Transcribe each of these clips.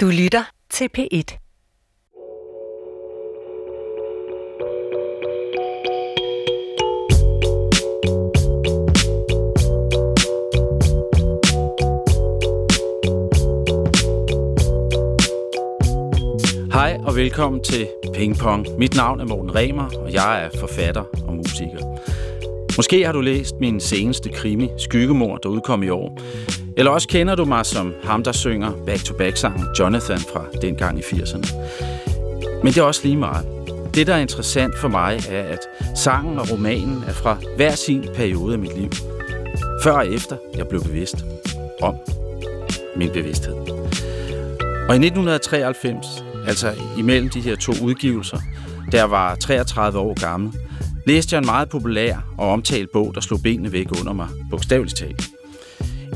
Du lytter til P1. Hej og velkommen til Ping Pong. Mit navn er Morten Remer, og jeg er forfatter og musiker. Måske har du læst min seneste krimi, Skyggemor, der udkom i år. Eller også kender du mig som ham, der synger back-to-back-sangen Jonathan fra dengang i 80'erne. Men det er også lige meget. Det, der er interessant for mig, er, at sangen og romanen er fra hver sin periode af mit liv. Før og efter jeg blev bevidst om min bevidsthed. Og i 1993, altså imellem de her to udgivelser, der var 33 år gammel, læste jeg en meget populær og omtalt bog, der slog benene væk under mig, bogstaveligt talt.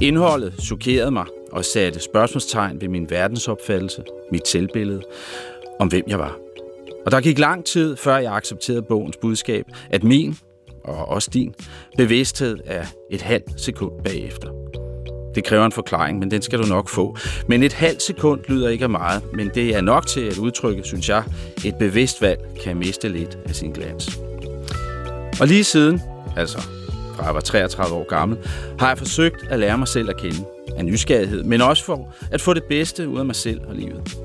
Indholdet chokerede mig og satte spørgsmålstegn ved min verdensopfattelse, mit selvbillede, om hvem jeg var. Og der gik lang tid, før jeg accepterede bogens budskab, at min, og også din, bevidsthed er et halvt sekund bagefter. Det kræver en forklaring, men den skal du nok få. Men et halvt sekund lyder ikke af meget, men det er nok til at udtrykke, synes jeg, et bevidst valg kan miste lidt af sin glans. Og lige siden, altså fra jeg var 33 år gammel, har jeg forsøgt at lære mig selv at kende af nysgerrighed, men også for at få det bedste ud af mig selv og livet.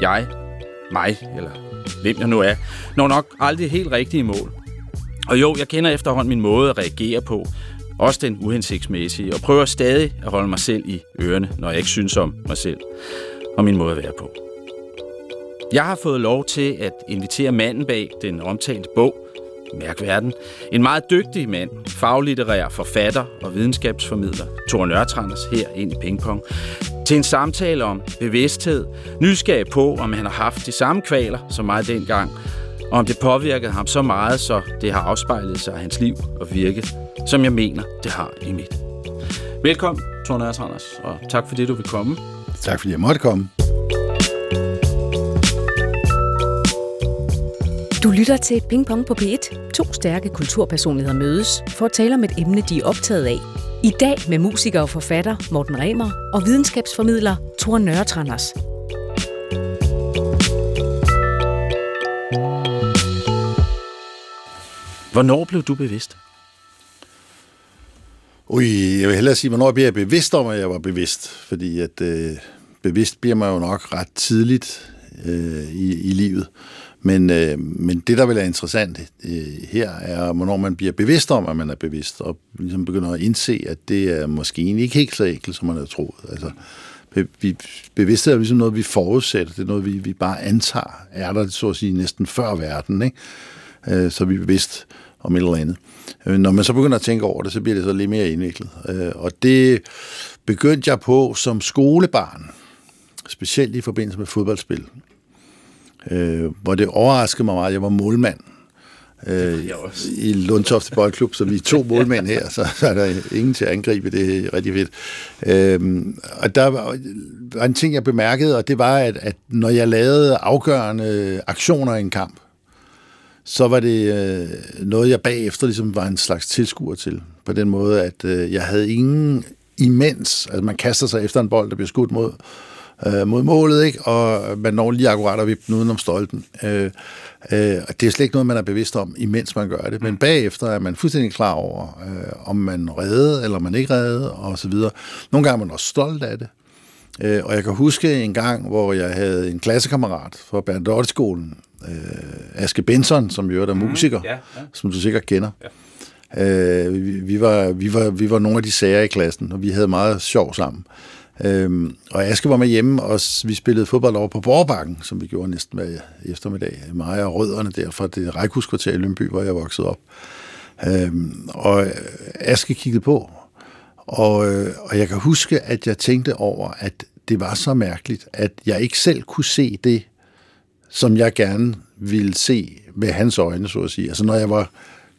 Jeg, mig, eller hvem jeg nu er, når nok aldrig helt rigtige mål. Og jo, jeg kender efterhånden min måde at reagere på, også den uhensigtsmæssige, og prøver stadig at holde mig selv i ørerne, når jeg ikke synes om mig selv og min måde at være på. Jeg har fået lov til at invitere manden bag den omtalte bog, Mærk verden. En meget dygtig mand, faglitterær forfatter og videnskabsformidler, Thor Nørtranders her ind i Pingpong, til en samtale om bevidsthed, nysgerrig på, om han har haft de samme kvaler som mig dengang, og om det påvirkede ham så meget, så det har afspejlet sig af hans liv og virke, som jeg mener, det har i mit. Velkommen, Thor Nørtranders, og tak fordi du vil komme. Tak fordi jeg måtte komme. Du lytter til Ping Pong på P1. To stærke kulturpersonligheder mødes for at tale om et emne, de er optaget af. I dag med musiker og forfatter Morten Remer og videnskabsformidler Thor Nørretranders. Hvornår blev du bevidst? Ui, jeg vil hellere sige, hvornår jeg bliver bevidst om, at jeg var bevidst. Fordi at øh, bevidst bliver man jo nok ret tidligt øh, i, i livet. Men, øh, men det, der vil være interessant øh, her, er, hvornår man bliver bevidst om, at man er bevidst, og ligesom begynder at indse, at det er måske egentlig ikke helt så enkelt, som man havde troet. Altså, vi, bevidsthed er ligesom noget, vi forudsætter. Det er noget, vi, vi bare antager. Er der, så at sige, næsten før verden, ikke? Øh, så er vi bevidst om et eller andet. Øh, når man så begynder at tænke over det, så bliver det så lidt mere indviklet. Øh, og det begyndte jeg på som skolebarn, specielt i forbindelse med fodboldspil øh, hvor det overraskede mig meget, jeg var målmand øh, i Lundtofte Boldklub, så vi er to målmænd her, så, så er der ingen til at angribe, det er rigtig fedt. Øh, og der var, var en ting, jeg bemærkede, og det var, at, at når jeg lavede afgørende aktioner i en kamp, så var det øh, noget, jeg bagefter ligesom var en slags tilskuer til. På den måde, at øh, jeg havde ingen imens, altså man kaster sig efter en bold, der bliver skudt mod, øh, mod målet, ikke? og man når lige akkurat at vippe den udenom stolpen. Øh, øh, det er slet ikke noget, man er bevidst om, imens man gør det, men bagefter er man fuldstændig klar over, øh, om man redde eller man ikke redde, og så videre. Nogle gange er man også stolt af det. Øh, og jeg kan huske en gang, hvor jeg havde en klassekammerat fra Bernadotte-skolen, øh, Aske Benson, som jo er der mm, musiker, ja, ja. som du sikkert kender. Ja. Øh, vi, vi, var, vi, var, vi var nogle af de sager i klassen, og vi havde meget sjov sammen. Øhm, og Aske var med hjemme, og vi spillede fodbold over på Borgbakken, som vi gjorde næsten hver eftermiddag. Mig og rødderne der fra det rækhuskvarter i Lønby, hvor jeg voksede op. Øhm, og Aske kiggede på, og, øh, og jeg kan huske, at jeg tænkte over, at det var så mærkeligt, at jeg ikke selv kunne se det, som jeg gerne ville se med hans øjne, så at sige. Altså når jeg var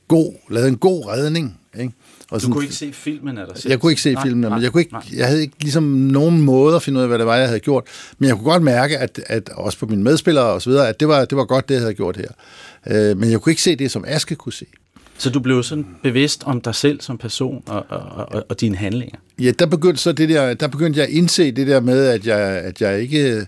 god, lavede en god redning, ikke? Og sådan, du kunne ikke se filmen af dig selv? Jeg kunne ikke se nej, filmen, men jeg, kunne ikke, jeg havde ikke ligesom nogen måde at finde ud af, hvad det var, jeg havde gjort. Men jeg kunne godt mærke, at, at også på mine medspillere og så videre, at det var, det var godt, det jeg havde gjort her. Øh, men jeg kunne ikke se det, som Aske kunne se. Så du blev sådan bevidst om dig selv som person og, og, og, og dine handlinger? Ja, der begyndte, så det der, der begyndte jeg at indse det der med, at jeg, at jeg ikke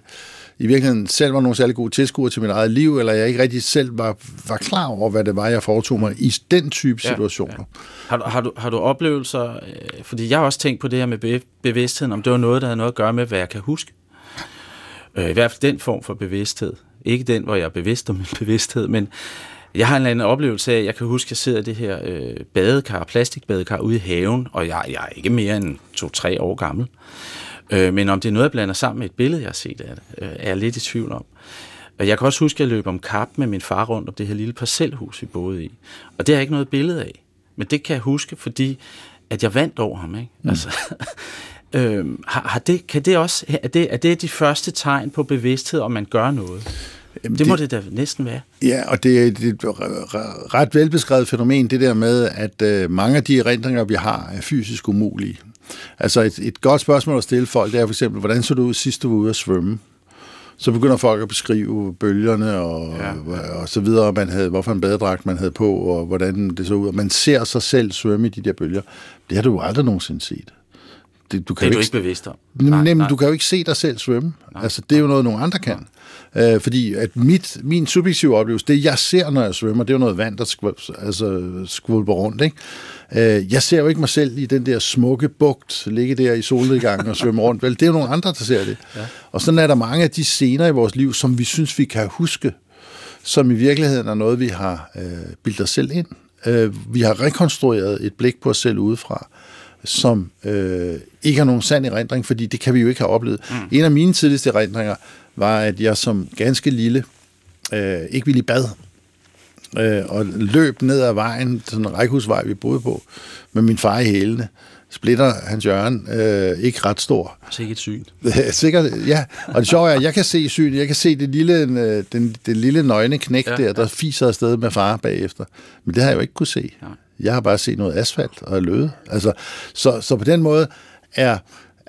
i virkeligheden selv var nogen særlig god tilskuer til mit eget liv, eller jeg ikke rigtig selv var, var klar over, hvad det var, jeg foretog mig i den type situationer. Ja, ja. Har, du, har, du, har du oplevelser, øh, fordi jeg har også tænkt på det her med bevidstheden, om det var noget, der havde noget at gøre med, hvad jeg kan huske. Øh, I hvert fald den form for bevidsthed. Ikke den, hvor jeg er bevidst om min bevidsthed, men jeg har en eller anden oplevelse af, at jeg kan huske, at jeg sidder i det her øh, badekar, plastikbadekar ude i haven, og jeg, jeg er ikke mere end to-tre år gammel. Øh, men om det er noget, jeg blander sammen med et billede, jeg har set af det, øh, er jeg lidt i tvivl om. Og jeg kan også huske, at jeg løb om kap med min far rundt om det her lille parcelhus, vi boede i. Og det har jeg ikke noget billede af. Men det kan jeg huske, fordi at jeg vandt over ham. Ikke? Mm. Altså, øh, har, har det, kan det også, er det, er det de første tegn på bevidsthed, om man gør noget? Jamen, det må det, det da næsten være. Ja, og det er et ret velbeskrevet fænomen, det der med, at øh, mange af de erindringer, vi har, er fysisk umulige. Altså et, et godt spørgsmål at stille folk, det er for eksempel, hvordan så du ud sidst, du var ude at svømme? Så begynder folk at beskrive bølgerne og, ja. og så videre, man havde, hvorfor en badedragt man havde på, og hvordan det så ud. Og man ser sig selv svømme i de der bølger. Det har du jo aldrig nogensinde set. Det, du kan det er du ikke bevidst om. Nej, nej. du kan jo ikke se dig selv svømme. Nej, altså, det er jo noget, nogle andre kan. Øh, fordi at mit, min subjektive oplevelse, det jeg ser, når jeg svømmer, det er jo noget vand, der skvul, altså, skvulper rundt. Ikke? Øh, jeg ser jo ikke mig selv i den der smukke bugt, ligge der i solnedgangen og svømme rundt. Vel, det er jo nogle andre, der ser det. Ja. Og sådan er der mange af de scener i vores liv, som vi synes, vi kan huske, som i virkeligheden er noget, vi har øh, bildet os selv ind. Øh, vi har rekonstrueret et blik på os selv udefra som øh, ikke har nogen sand erindring, fordi det kan vi jo ikke have oplevet. Mm. En af mine tidligste erindringer var, at jeg som ganske lille øh, ikke ville i bad, øh, og løb ned ad vejen, sådan en rækkehusvej, vi boede på, med min far i hælene. Splitter Hans Jørgen, øh, ikke ret stor. Sikkert syn. Sikkert, ja. Og det sjove er, at jeg kan se syn. Jeg kan se det lille, øh, den, det lille nøgne knæk ja, der, der fiser afsted med far bagefter. Men det har jeg jo ikke kunne se. Jeg har bare set noget asfalt og løde. Altså, så, så på den måde er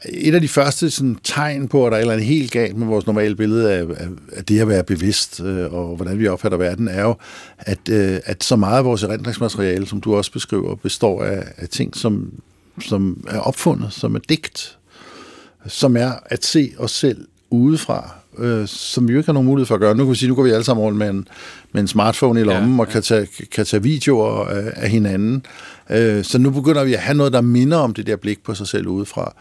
et af de første sådan, tegn på, at der er eller andet helt galt med vores normale billede af, af, af det at være bevidst øh, og hvordan vi opfatter verden, er jo, at, øh, at så meget af vores erindringsmateriale, som du også beskriver, består af, af ting, som, som er opfundet, som er digt, som er at se os selv udefra, øh, som vi jo ikke har nogen mulighed for at gøre. Nu kan vi sige, nu går vi alle sammen rundt med en, med en smartphone i lommen ja, ja. og kan tage, kan tage videoer af, af hinanden. Øh, så nu begynder vi at have noget, der minder om det der blik på sig selv udefra.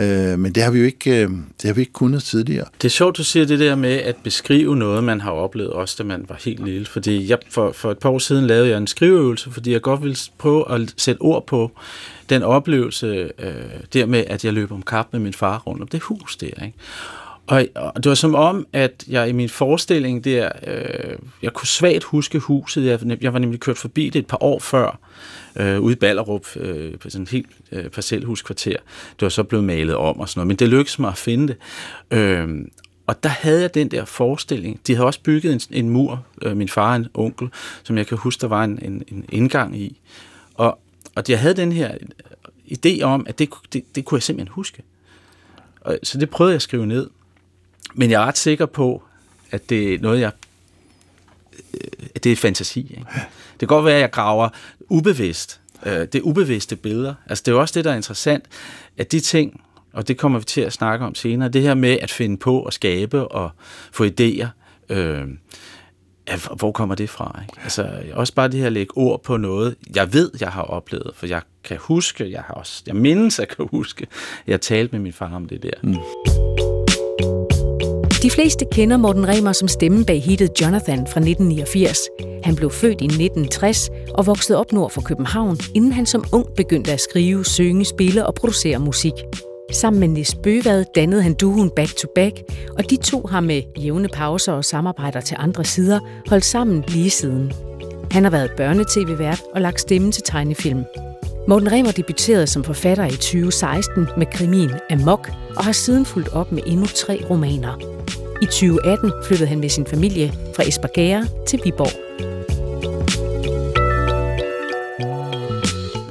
Øh, men det har vi jo ikke, øh, det har vi ikke kunnet tidligere. Det er sjovt, du siger det der med at beskrive noget, man har oplevet, også da man var helt lille. Fordi jeg, for, for et par år siden lavede jeg en skriveøvelse, fordi jeg godt ville prøve at sætte ord på den oplevelse øh, der med, at jeg løb om kap med min far rundt om det hus der. Ikke? Og, og det var som om, at jeg i min forestilling der, øh, jeg kunne svagt huske huset. Jeg, jeg var nemlig kørt forbi det et par år før, øh, ude i Ballerup, øh, på sådan et helt øh, parcelhuskvarter. Det var så blevet malet om og sådan noget, men det lykkedes mig at finde det. Øh, og der havde jeg den der forestilling. De havde også bygget en, en mur, øh, min far og en onkel, som jeg kan huske, der var en, en, en indgang i. Og, og jeg havde den her idé om, at det, det, det kunne jeg simpelthen huske. Og, så det prøvede jeg at skrive ned. Men jeg er ret sikker på, at det er noget, jeg... At det er fantasi. Ikke? Det kan godt være, at jeg graver ubevidst. Øh, det er ubevidste billeder. Altså, det er jo også det, der er interessant, at de ting, og det kommer vi til at snakke om senere, det her med at finde på og skabe og få idéer, øh, hvor kommer det fra? Ikke? Altså, også bare det her at lægge ord på noget, jeg ved, jeg har oplevet, for jeg kan huske, jeg har også, jeg mindes, jeg kan huske, jeg talte med min far om det der. Mm. De fleste kender Morten Remer som stemmen bag hittet Jonathan fra 1989. Han blev født i 1960 og voksede op nord for København, inden han som ung begyndte at skrive, synge, spille og producere musik. Sammen med Nis Bøvad dannede han duoen Back to Back, og de to har med jævne pauser og samarbejder til andre sider holdt sammen lige siden. Han har været børnetv-vært og lagt stemme til tegnefilm. Morten Remer debuterede som forfatter i 2016 med krimien Amok og har siden fulgt op med endnu tre romaner. I 2018 flyttede han med sin familie fra Esbjerg til Viborg.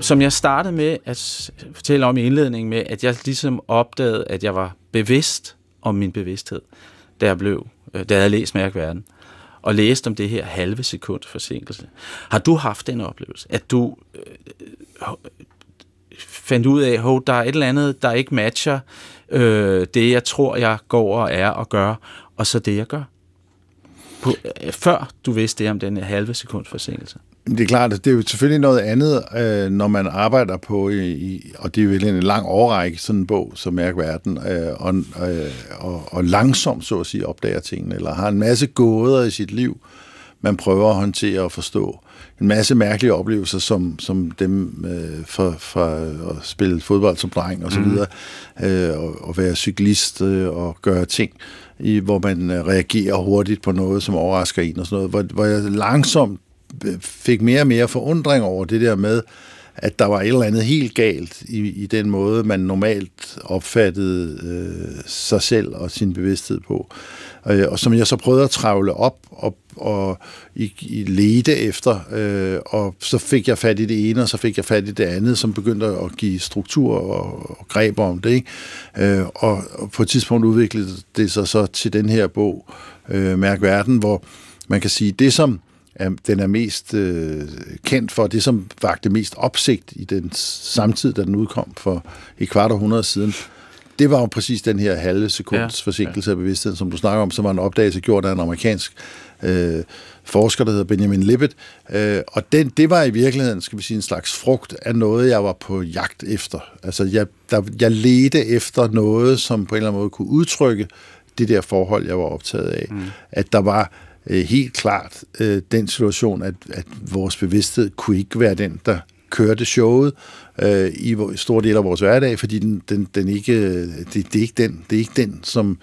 Som jeg startede med at fortælle om i indledningen med, at jeg ligesom opdagede, at jeg var bevidst om min bevidsthed, da jeg blev, øh, da jeg havde læst Mærkverden. og læste om det her halve sekund forsinkelse. Har du haft den oplevelse, at du øh, fandt ud af, at der er et eller andet, der ikke matcher øh, det, jeg tror, jeg går og er og gør, og så det, jeg gør? På, øh, før du vidste det om den halve sekund forsinkelse. Det er klart, at det er jo selvfølgelig noget andet, øh, når man arbejder på, i, i, og det er jo en lang overrække, sådan en bog som Mærkverden, øh, og, øh, og, og langsomt, så at sige, opdager tingene, eller har en masse gåder i sit liv, man prøver at håndtere og forstå. En masse mærkelige oplevelser, som, som dem øh, for, for at spille fodbold som dreng og så mhm. videre, øh, og, og være cyklist øh, og gøre ting, i, hvor man øh, reagerer hurtigt på noget, som overrasker en og sådan noget, hvor, hvor jeg langsomt fik mere og mere forundring over det der med, at der var et eller andet helt galt i, i den måde, man normalt opfattede øh, sig selv og sin bevidsthed på. Øh, og som jeg så prøvede at travle op og, og i, i lede efter, øh, og så fik jeg fat i det ene, og så fik jeg fat i det andet, som begyndte at give struktur og, og greb om det. Ikke? Øh, og, og på et tidspunkt udviklede det sig så til den her bog, øh, Mærk Verden, hvor man kan sige, det som er, den er mest øh, kendt for, det som vagte mest opsigt i den samtid, da den udkom for et kvart århundrede siden, det var jo præcis den her halve sekunds ja, forsinkelse ja. af bevidstheden, som du snakker om, som var en opdagelse gjort af en amerikansk øh, forsker, der hedder Benjamin Libet. Øh, og den, det var i virkeligheden, skal vi sige, en slags frugt af noget, jeg var på jagt efter. Altså, jeg, der, jeg ledte efter noget, som på en eller anden måde kunne udtrykke det der forhold, jeg var optaget af. Mm. At der var øh, helt klart øh, den situation, at, at vores bevidsthed kunne ikke være den, der kørte showet øh, i store dele af vores hverdag, fordi den, den, den ikke, øh, det, det, er ikke den, det er ikke den, som,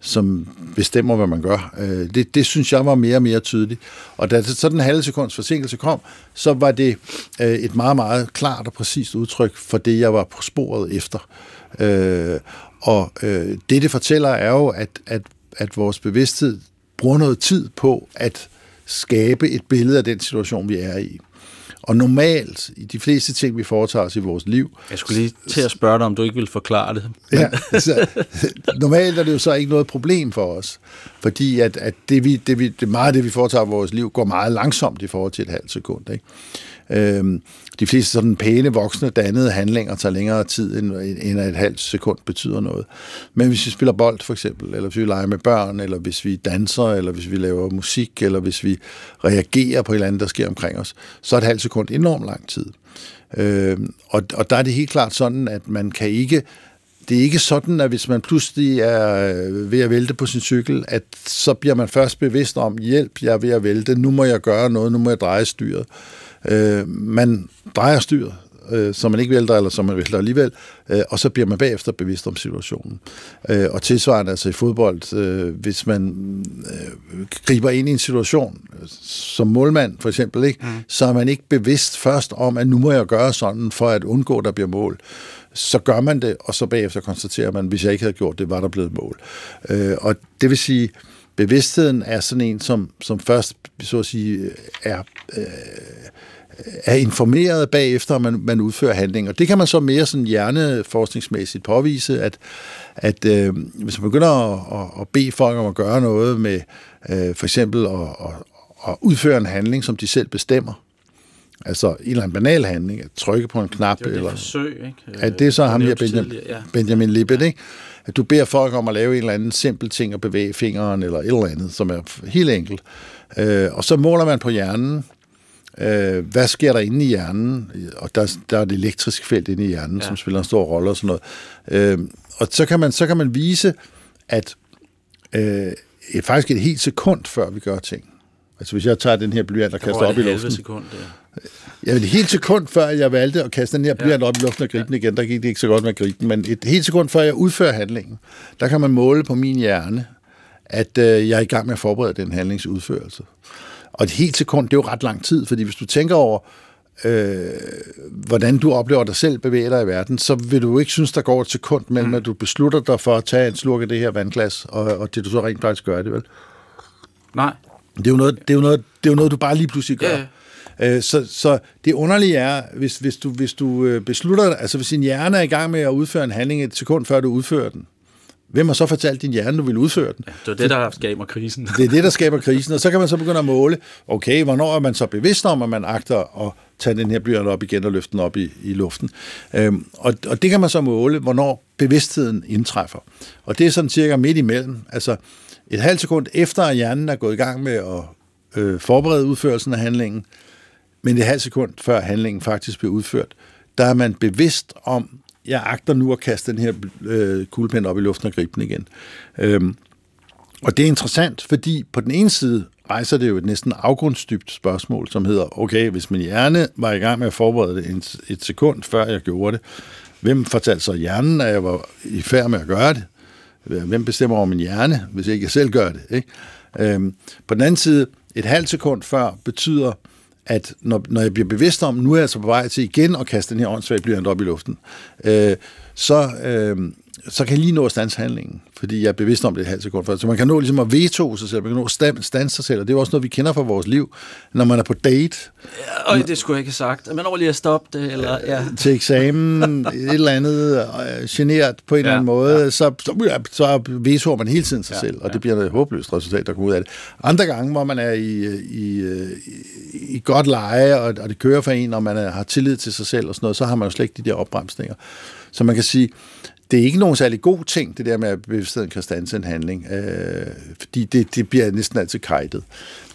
som bestemmer, hvad man gør. Øh, det, det synes jeg var mere og mere tydeligt. Og da så den halve sekunds forsinkelse kom, så var det øh, et meget, meget klart og præcist udtryk for det, jeg var på sporet efter. Øh, og øh, det, det fortæller, er jo, at, at, at vores bevidsthed bruger noget tid på at skabe et billede af den situation, vi er i. Og normalt, i de fleste ting, vi foretager os i vores liv... Jeg skulle lige til at spørge dig, om du ikke vil forklare det. Ja, så, normalt er det jo så ikke noget problem for os, fordi at, at det, vi, det, vi, det meget af det, vi foretager i vores liv, går meget langsomt i forhold til et halvt sekund. Ikke? Øhm, de fleste sådan pæne, voksne, dannede handlinger tager længere tid, end, end et halvt sekund betyder noget. Men hvis vi spiller bold for eksempel, eller hvis vi leger med børn, eller hvis vi danser, eller hvis vi laver musik, eller hvis vi reagerer på et eller andet, der sker omkring os, så er et halvt sekund enormt lang tid. Øh, og, og der er det helt klart sådan, at man kan ikke det er ikke sådan, at hvis man pludselig er øh, ved at vælte på sin cykel, at så bliver man først bevidst om, hjælp, jeg er ved at vælte, nu må jeg gøre noget, nu må jeg dreje styret. Øh, man drejer styret, øh, som man ikke vælter, eller som man vælter alligevel, øh, og så bliver man bagefter bevidst om situationen. Øh, og tilsvarende altså i fodbold, øh, hvis man øh, griber ind i en situation, som målmand for eksempel, ikke, mm. så er man ikke bevidst først om, at nu må jeg gøre sådan, for at undgå, at der bliver mål så gør man det, og så bagefter konstaterer man, hvis jeg ikke havde gjort det, var der blevet mål. Øh, og det vil sige, bevidstheden er sådan en, som, som først, så at sige, er, øh, er informeret bagefter, at man, man udfører handlinger. Det kan man så mere sådan hjerneforskningsmæssigt påvise, at, at øh, hvis man begynder at, at, at bede folk om at gøre noget med øh, for eksempel at, at, at udføre en handling, som de selv bestemmer, Altså en eller anden banal handling, at trykke på en knap. Det er eller, forsøg, ikke? At det er så ham her, Benjamin, ja. Benjamin Libet, ikke? At du beder folk om at lave en eller anden simpel ting og bevæge fingeren eller et eller andet, som er helt enkelt. Øh, og så måler man på hjernen, øh, hvad sker der inde i hjernen? Og der, der er et elektrisk felt inde i hjernen, ja. som spiller en stor rolle og sådan noget. Øh, og så kan man, så kan man vise, at øh, faktisk et helt sekund før vi gør ting. Altså hvis jeg tager den her blyant og kaster op i luften. sekund, ja. Jeg vil et helt sekund før jeg valgte at kaste den her blyant ja. op i luften og gribe den igen, der gik det ikke så godt med at gribe den, men et helt sekund før jeg udfører handlingen, der kan man måle på min hjerne, at øh, jeg er i gang med at forberede den handlingsudførelse. Og et helt sekund, det er jo ret lang tid, fordi hvis du tænker over, øh, hvordan du oplever dig selv bevæge dig i verden, så vil du ikke synes, der går et sekund mellem, mm. at du beslutter dig for at tage en slurk af det her vandglas, og, og det du så rent faktisk gør det, vel? Nej. Det er jo noget, det er jo noget, det er jo noget du bare lige pludselig gør. Ja. Øh, så, så det underlige er, hvis, hvis du, hvis du øh, beslutter, altså hvis din hjerne er i gang med at udføre en handling et sekund før du udfører den, Hvem har så fortalt din hjerne, du vil udføre den? Ja, det er det, der skaber krisen. Det er det, der skaber krisen, og så kan man så begynde at måle, okay, hvornår er man så bevidst om, at man agter at tage den her blyant op igen og løfte den op i, i luften. Øhm, og, og det kan man så måle, hvornår bevidstheden indtræffer. Og det er sådan cirka midt imellem. Altså et halvt sekund efter, at hjernen er gået i gang med at øh, forberede udførelsen af handlingen, men et halvt sekund før handlingen faktisk bliver udført, der er man bevidst om, jeg agter nu at kaste den her øh, kuglepen op i luften og gribe den igen. Øhm, og det er interessant, fordi på den ene side rejser det jo et næsten afgrundsdybt spørgsmål, som hedder, okay, hvis min hjerne var i gang med at forberede det et, et sekund, før jeg gjorde det, hvem fortalte så hjernen, at jeg var i færd med at gøre det? Hvem bestemmer over min hjerne, hvis ikke jeg selv gør det? Ikke? Øhm, på den anden side, et halvt sekund før betyder, at når, når jeg bliver bevidst om, nu er jeg altså på vej til igen at kaste den her åndssvagt blyant op i luften, øh, så, øh, så kan jeg lige nå at stanse handlingen, fordi jeg er bevidst om det et halvt sekund før. Så man kan nå ligesom at veto sig selv, man kan nå at stanse sig selv, og det er også noget, vi kender fra vores liv, når man er på date. Ja, og det skulle jeg ikke have sagt. Man når lige at stoppe det, eller... Ja. Til eksamen, et eller andet øh, generet på en ja, eller anden måde, ja. så, så, så vetoer man hele tiden sig ja, selv, og ja. det bliver et håbløst resultat, der kommer ud af det. Andre gange, hvor man er i, i, i, i godt leje, og, og det kører for en, og man er, har tillid til sig selv og sådan noget, så har man jo slet ikke de der opbremsninger. Så man kan sige, det er ikke nogen særlig god ting, det der med, at bevidstheden kan stanse en handling, øh, fordi det, det bliver næsten altid kajtet.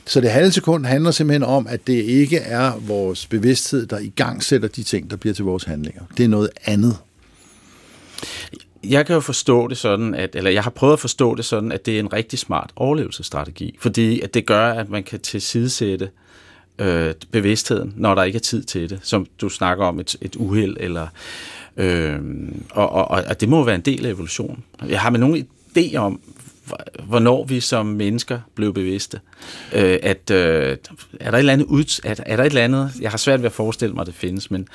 Så det halve sekund handler simpelthen om, at det ikke er vores bevidsthed, der i gang sætter de ting, der bliver til vores handlinger. Det er noget andet. Jeg kan jo forstå det sådan, at, eller jeg har prøvet at forstå det sådan, at det er en rigtig smart overlevelsesstrategi, fordi at det gør, at man kan tilsidesætte øh, bevidstheden, når der ikke er tid til det, som du snakker om et, et uheld eller Øh, og, og, og det må være en del af evolutionen. Jeg har med nogen idé om, hvornår vi som mennesker blev bevidste. Øh, at, øh, er, der et eller andet ud, er, er der et eller andet, jeg har svært ved at forestille mig, at det findes, men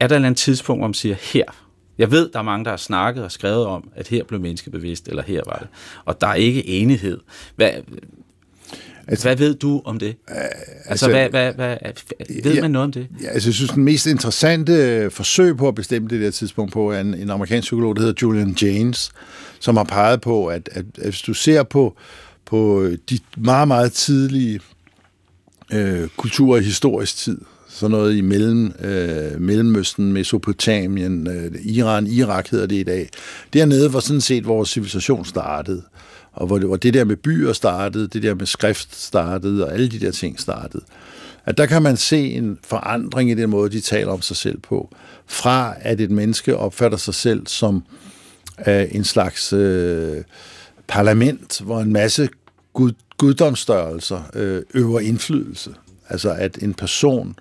er der et eller andet tidspunkt, hvor man siger, her, jeg ved, der er mange, der har snakket og skrevet om, at her blev mennesket bevidst, eller her var det. Og der er ikke enighed. Hvad, Altså, hvad ved du om det? Øh, altså, altså hvad, hvad, hvad, ved ja, man noget om det? Ja, altså, jeg synes, den mest interessante øh, forsøg på at bestemme det der tidspunkt på er en, en amerikansk psykolog, der hedder Julian James, som har peget på, at, at, at hvis du ser på, på de meget, meget tidlige øh, kulturer i historisk tid, sådan noget i mellem, øh, Mellemøsten, Mesopotamien, øh, Iran, Irak hedder det i dag. Dernede var sådan set vores civilisation startede og hvor det, hvor det der med byer startede, det der med skrift startede, og alle de der ting startede. At der kan man se en forandring i den måde, de taler om sig selv på. Fra at et menneske opfatter sig selv som øh, en slags øh, parlament, hvor en masse gud, guddomsstørrelser øh, øver indflydelse. Altså at en person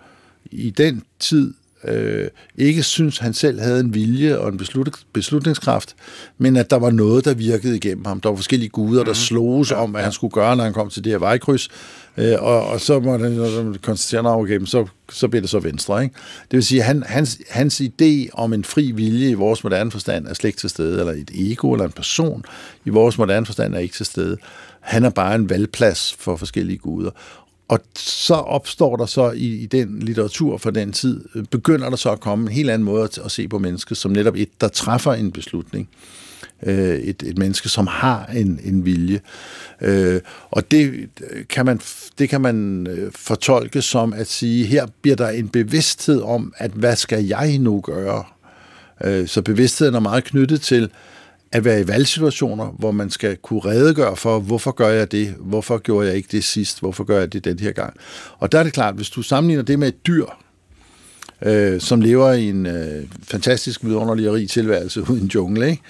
i den tid øh, ikke synes, han selv havde en vilje og en beslut, beslutningskraft, men at der var noget, der virkede igennem ham. Der var forskellige guder, der mm. sloges ja, om, hvad ja. han skulle gøre, når han kom til det her vejkryds, øh, og, og så må han konstatere, at okay, så, så bliver det så venstre. Ikke? Det vil sige, han, hans, hans idé om en fri vilje i vores moderne forstand er slet ikke til stede, eller et ego eller en person i vores moderne forstand er ikke til stede. Han er bare en valgplads for forskellige guder. Og så opstår der så i, i den litteratur fra den tid, øh, begynder der så at komme en helt anden måde at, at se på mennesket, som netop et, der træffer en beslutning. Øh, et, et menneske, som har en, en vilje. Øh, og det øh, kan man, det kan man øh, fortolke som at sige, her bliver der en bevidsthed om, at hvad skal jeg nu gøre? Øh, så bevidstheden er meget knyttet til, øh, at være i valgsituationer, hvor man skal kunne redegøre for, hvorfor gør jeg det, hvorfor gjorde jeg ikke det sidst, hvorfor gør jeg det den her gang. Og der er det klart, hvis du sammenligner det med et dyr, øh, som lever i en øh, fantastisk vidunderlig og rig tilværelse uden en jungle, ikke?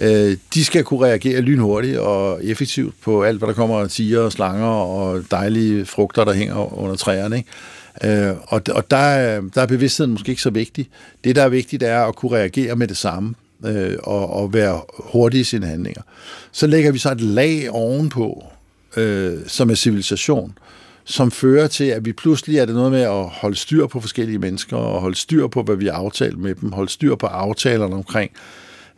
Øh, de skal kunne reagere lynhurtigt og effektivt på alt, hvad der kommer af tiger og slanger og dejlige frugter, der hænger under træerne. Ikke? Øh, og og der, der er bevidstheden måske ikke så vigtig. Det, der er vigtigt, er at kunne reagere med det samme øh, og, og være hurtig i sine handlinger. Så lægger vi så et lag ovenpå, øh, som er civilisation, som fører til, at vi pludselig er det noget med at holde styr på forskellige mennesker, og holde styr på, hvad vi har aftalt med dem, holde styr på aftalerne omkring,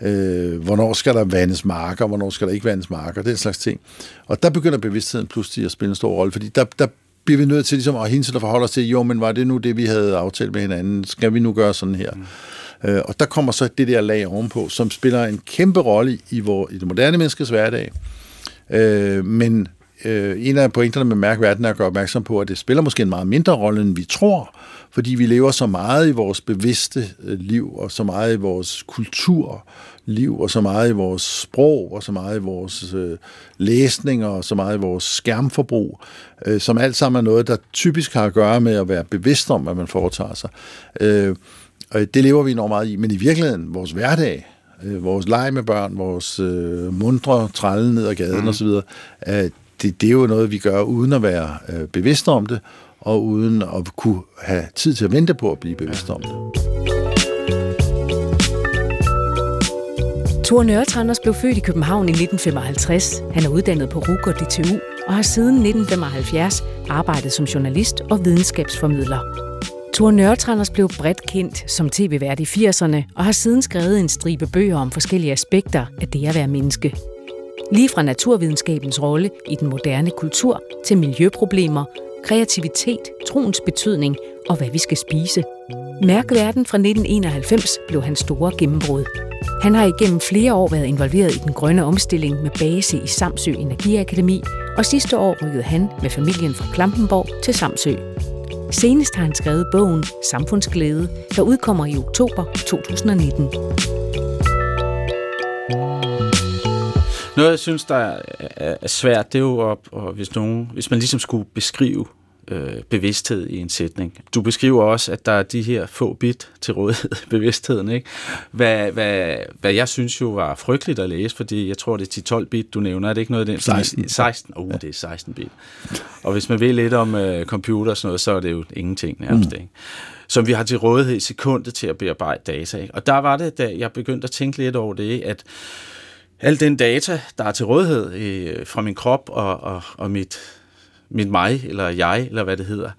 øh, hvornår skal der vandes marker, hvornår skal der ikke vandes marker, den slags ting. Og der begynder bevidstheden pludselig at spille en stor rolle, fordi der, der bliver vi nødt til ligesom at hinse og forholde os til, jo, men var det nu det, vi havde aftalt med hinanden? Skal vi nu gøre sådan her? Mm. Øh, og der kommer så det der lag ovenpå, som spiller en kæmpe rolle i, vor, i det moderne menneskes hverdag. Øh, men øh, en af pointerne med mærkverden er at gøre opmærksom på, at det spiller måske en meget mindre rolle, end vi tror, fordi vi lever så meget i vores bevidste øh, liv, og så meget i vores kulturliv, og så meget i vores sprog, og så meget i vores øh, og så meget i vores skærmforbrug, øh, som alt sammen er noget, der typisk har at gøre med at være bevidst om, hvad man foretager sig. Øh, og det lever vi enormt meget i, men i virkeligheden, vores hverdag, øh, vores leg med børn, vores øh, mundre trælle ned ad gaden mm. osv., øh, det, det er jo noget, vi gør uden at være øh, bevidste om det, og uden at kunne have tid til at vente på at blive bevidst om det. Thor Nørretranders blev født i København i 1955. Han er uddannet på RUG og DTU og har siden 1975 arbejdet som journalist og videnskabsformidler. Tor Nørretranders blev bredt kendt som tv-vært i 80'erne og har siden skrevet en stribe bøger om forskellige aspekter af det at være menneske. Lige fra naturvidenskabens rolle i den moderne kultur til miljøproblemer, kreativitet, troens betydning og hvad vi skal spise. Mærkverden fra 1991 blev hans store gennembrud. Han har igennem flere år været involveret i den grønne omstilling med base i Samsø Energiakademi, og sidste år rykkede han med familien fra Klampenborg til Samsø. Senest har han skrevet bogen Samfundsglæde, der udkommer i oktober 2019. Noget, jeg synes, der er svært, det er jo, at, hvis, nogen, hvis man ligesom skulle beskrive øh, bevidsthed i en sætning. Du beskriver også, at der er de her få bit til rådighed bevidstheden. Ikke? Hvad, hvad, hvad jeg synes jo var frygteligt at læse, fordi jeg tror, det er 10-12 bit, du nævner. Er det ikke noget af den? 16. 16. Oh, ja. det er 16 bit. Og hvis man ved lidt om øh, computer og sådan noget, så er det jo ingenting nærmest. Mm. Ikke? Som vi har til rådighed i sekundet til at bearbejde data. Ikke? Og der var det, da jeg begyndte at tænke lidt over det, at al den data, der er til rådighed øh, fra min krop og, og, og mit, mit mig, eller jeg, eller hvad det hedder,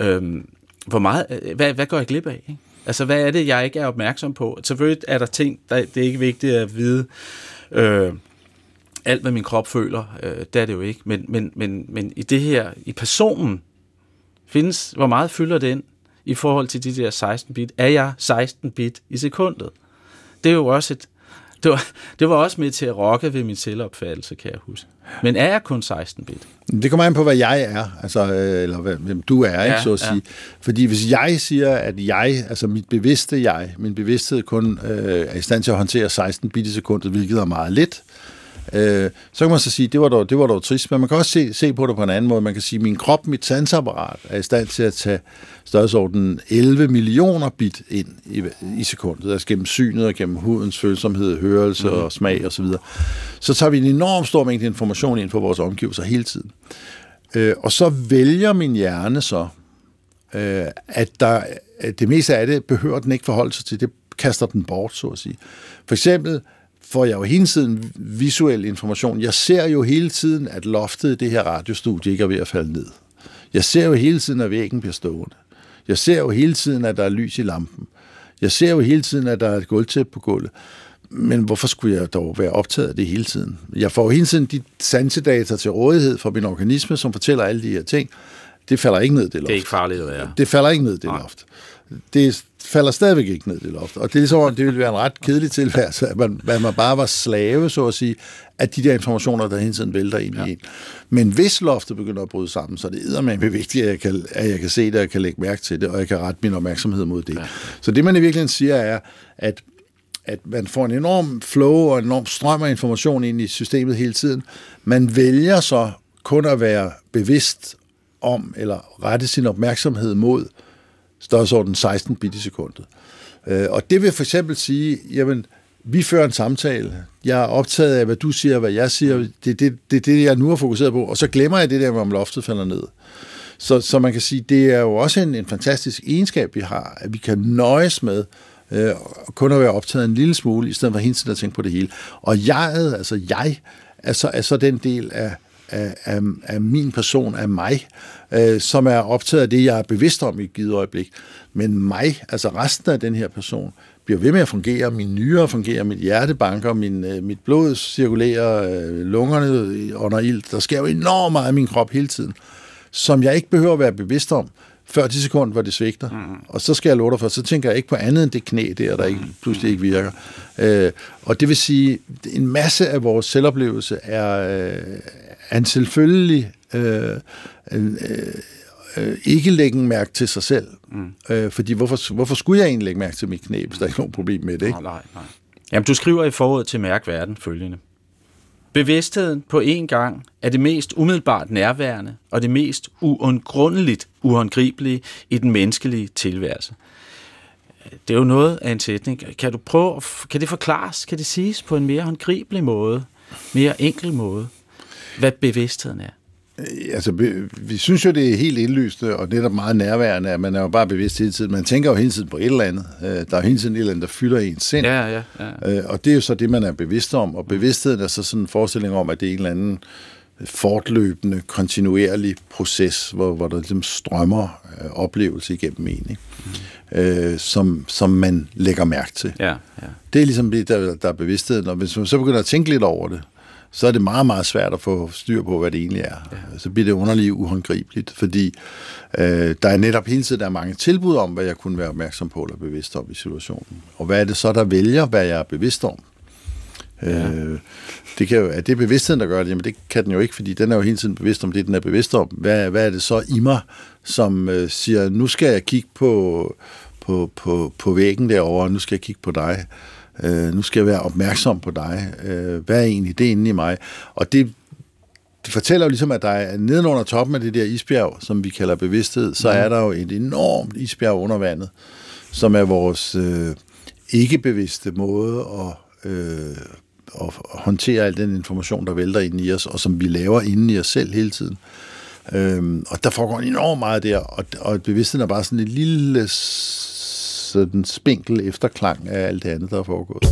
Øhm, hvor meget, øh, hvad, hvad går jeg glip af? Ikke? Altså, hvad er det, jeg ikke er opmærksom på? Selvfølgelig er der ting, der, det er ikke vigtigt at vide, øh, alt hvad min krop føler, øh, det er det jo ikke, men, men, men, men i det her, i personen, findes, hvor meget fylder den i forhold til de der 16 bit? Er jeg 16 bit i sekundet? Det er jo også et, det var, det var også med til at rokke ved min selvopfattelse, kan jeg huske. Men er jeg kun 16-bit? Det kommer an på, hvad jeg er, altså, øh, eller hvem du er, ikke, så at sige. Ja. Fordi hvis jeg siger, at jeg, altså mit bevidste jeg, min bevidsthed kun øh, er i stand til at håndtere 16 bit i sekundet, hvilket er meget lidt, Øh, så kan man så sige, det var dog, det var dog trist, men man kan også se, se på det på en anden måde. Man kan sige, at min krop, mit sansapparat, er i stand til at tage størrelsesordenen 11 millioner bit ind i, i sekundet, altså gennem synet og gennem hudens følsomhed, hørelse mm. og smag osv. Så, så tager vi en enorm stor mængde information ind på vores omgivelser hele tiden. Øh, og så vælger min hjerne så, øh, at der, at det meste af det behøver den ikke forholde sig til. Det kaster den bort, så at sige. For eksempel får jeg jo hele tiden visuel information. Jeg ser jo hele tiden, at loftet i det her radiostudie ikke er ved at falde ned. Jeg ser jo hele tiden, at væggen bliver stående. Jeg ser jo hele tiden, at der er lys i lampen. Jeg ser jo hele tiden, at der er et gulvtæp på gulvet. Men hvorfor skulle jeg dog være optaget af det hele tiden? Jeg får jo hele tiden de sansedata til rådighed for min organisme, som fortæller alle de her ting. Det falder ikke ned, det loft. Det er ikke farligt at være. Det falder ikke ned, det Nej. loft. Det falder stadigvæk ikke ned, det loft. Og det er ligesom, det ville være en ret kedelig tilværelse, at man, at man bare var slave, så at sige, at de der informationer, der hele tiden vælter ind ja. i en. Men hvis loftet begynder at bryde sammen, så er det eddermame vigtigt, at jeg, kan, at jeg kan se det, og jeg kan lægge mærke til det, og jeg kan rette min opmærksomhed mod det. Ja. Så det, man i virkeligheden siger, er, at at man får en enorm flow og en enorm strøm af information ind i systemet hele tiden. Man vælger så kun at være bevidst om, eller rette sin opmærksomhed mod, størrelsesorden 16 bit i sekundet. Øh, og det vil for eksempel sige, jamen, vi fører en samtale. Jeg er optaget af, hvad du siger, hvad jeg siger. Det er det, det, det, jeg nu har fokuseret på. Og så glemmer jeg det der, om loftet falder ned. Så, så man kan sige, det er jo også en, en fantastisk egenskab, vi har, at vi kan nøjes med øh, kun at være optaget en lille smule, i stedet for hele tiden at tænke på det hele. Og jeg, altså jeg, er så, er så den del af, af, af, af min person, af mig, øh, som er optaget af det, jeg er bevidst om i et givet øjeblik. Men mig, altså resten af den her person, bliver ved med at fungere. Min nyre fungerer, mit hjerte banker, min, øh, mit blod cirkulerer, øh, lungerne under ild. Der sker jo enormt meget i min krop hele tiden, som jeg ikke behøver at være bevidst om, før de sekunder, hvor det svigter. Mm. Og så skal jeg love dig for, så tænker jeg ikke på andet end det knæ der, der ikke, pludselig ikke virker. Øh, og det vil sige, en masse af vores selvoplevelse er, en selvfølgelig øh, en, øh, øh, ikke lægge mærke til sig selv. Mm. Øh, fordi hvorfor, hvorfor skulle jeg egentlig lægge mærke til mit knæ, hvis der er ikke nogen problem med det? Ikke? Nej, nej. Jamen, du skriver i foråret til Mærk Verden følgende. Bevidstheden på én gang er det mest umiddelbart nærværende og det mest uundgrundeligt uhåndgribelige i den menneskelige tilværelse. Det er jo noget af en sætning. Kan du prøve, kan det forklares, kan det siges på en mere håndgribelig måde, mere enkel måde, hvad bevidstheden er? Øh, altså, vi synes jo, det er helt indlysende og netop meget nærværende, at man er jo bare bevidst hele tiden. Man tænker jo hele tiden på et eller andet. Øh, der er hele tiden et eller andet, der fylder ens sind. Ja, ja, ja. Øh, og det er jo så det, man er bevidst om. Og bevidstheden er så sådan en forestilling om, at det er en eller anden fortløbende, kontinuerlig proces, hvor, hvor der ligesom strømmer oplevelse igennem en, ikke? Mm. Øh, som, som man lægger mærke til. Ja, ja. Det er ligesom det, der, der er bevidstheden. Og hvis man så begynder at tænke lidt over det, så er det meget, meget svært at få styr på, hvad det egentlig er. Ja. Så bliver det underligt uhåndgribeligt, fordi øh, der er netop hele tiden der er mange tilbud om, hvad jeg kunne være opmærksom på eller bevidst om i situationen. Og hvad er det så, der vælger, hvad jeg er bevidst om? Ja. Øh, det kan jo, er det bevidstheden, der gør det? Jamen det kan den jo ikke, fordi den er jo hele tiden bevidst om det, den er bevidst om. Hvad, hvad er det så i mig, som øh, siger, nu skal jeg kigge på, på, på, på væggen derovre, nu skal jeg kigge på dig. Øh, nu skal jeg være opmærksom på dig. Øh, hvad er egentlig det inde i mig? Og det, det fortæller jo ligesom, at der er nedenunder toppen af det der isbjerg, som vi kalder bevidsthed, så mm. er der jo et enormt isbjerg under vandet, som er vores øh, ikke-bevidste måde at, øh, at håndtere al den information, der vælter ind i os, og som vi laver inde i os selv hele tiden. Øhm, og der foregår enormt meget der, og, og bevidstheden er bare sådan et lille sådan spinkel efterklang af alt det andet, der er foregået.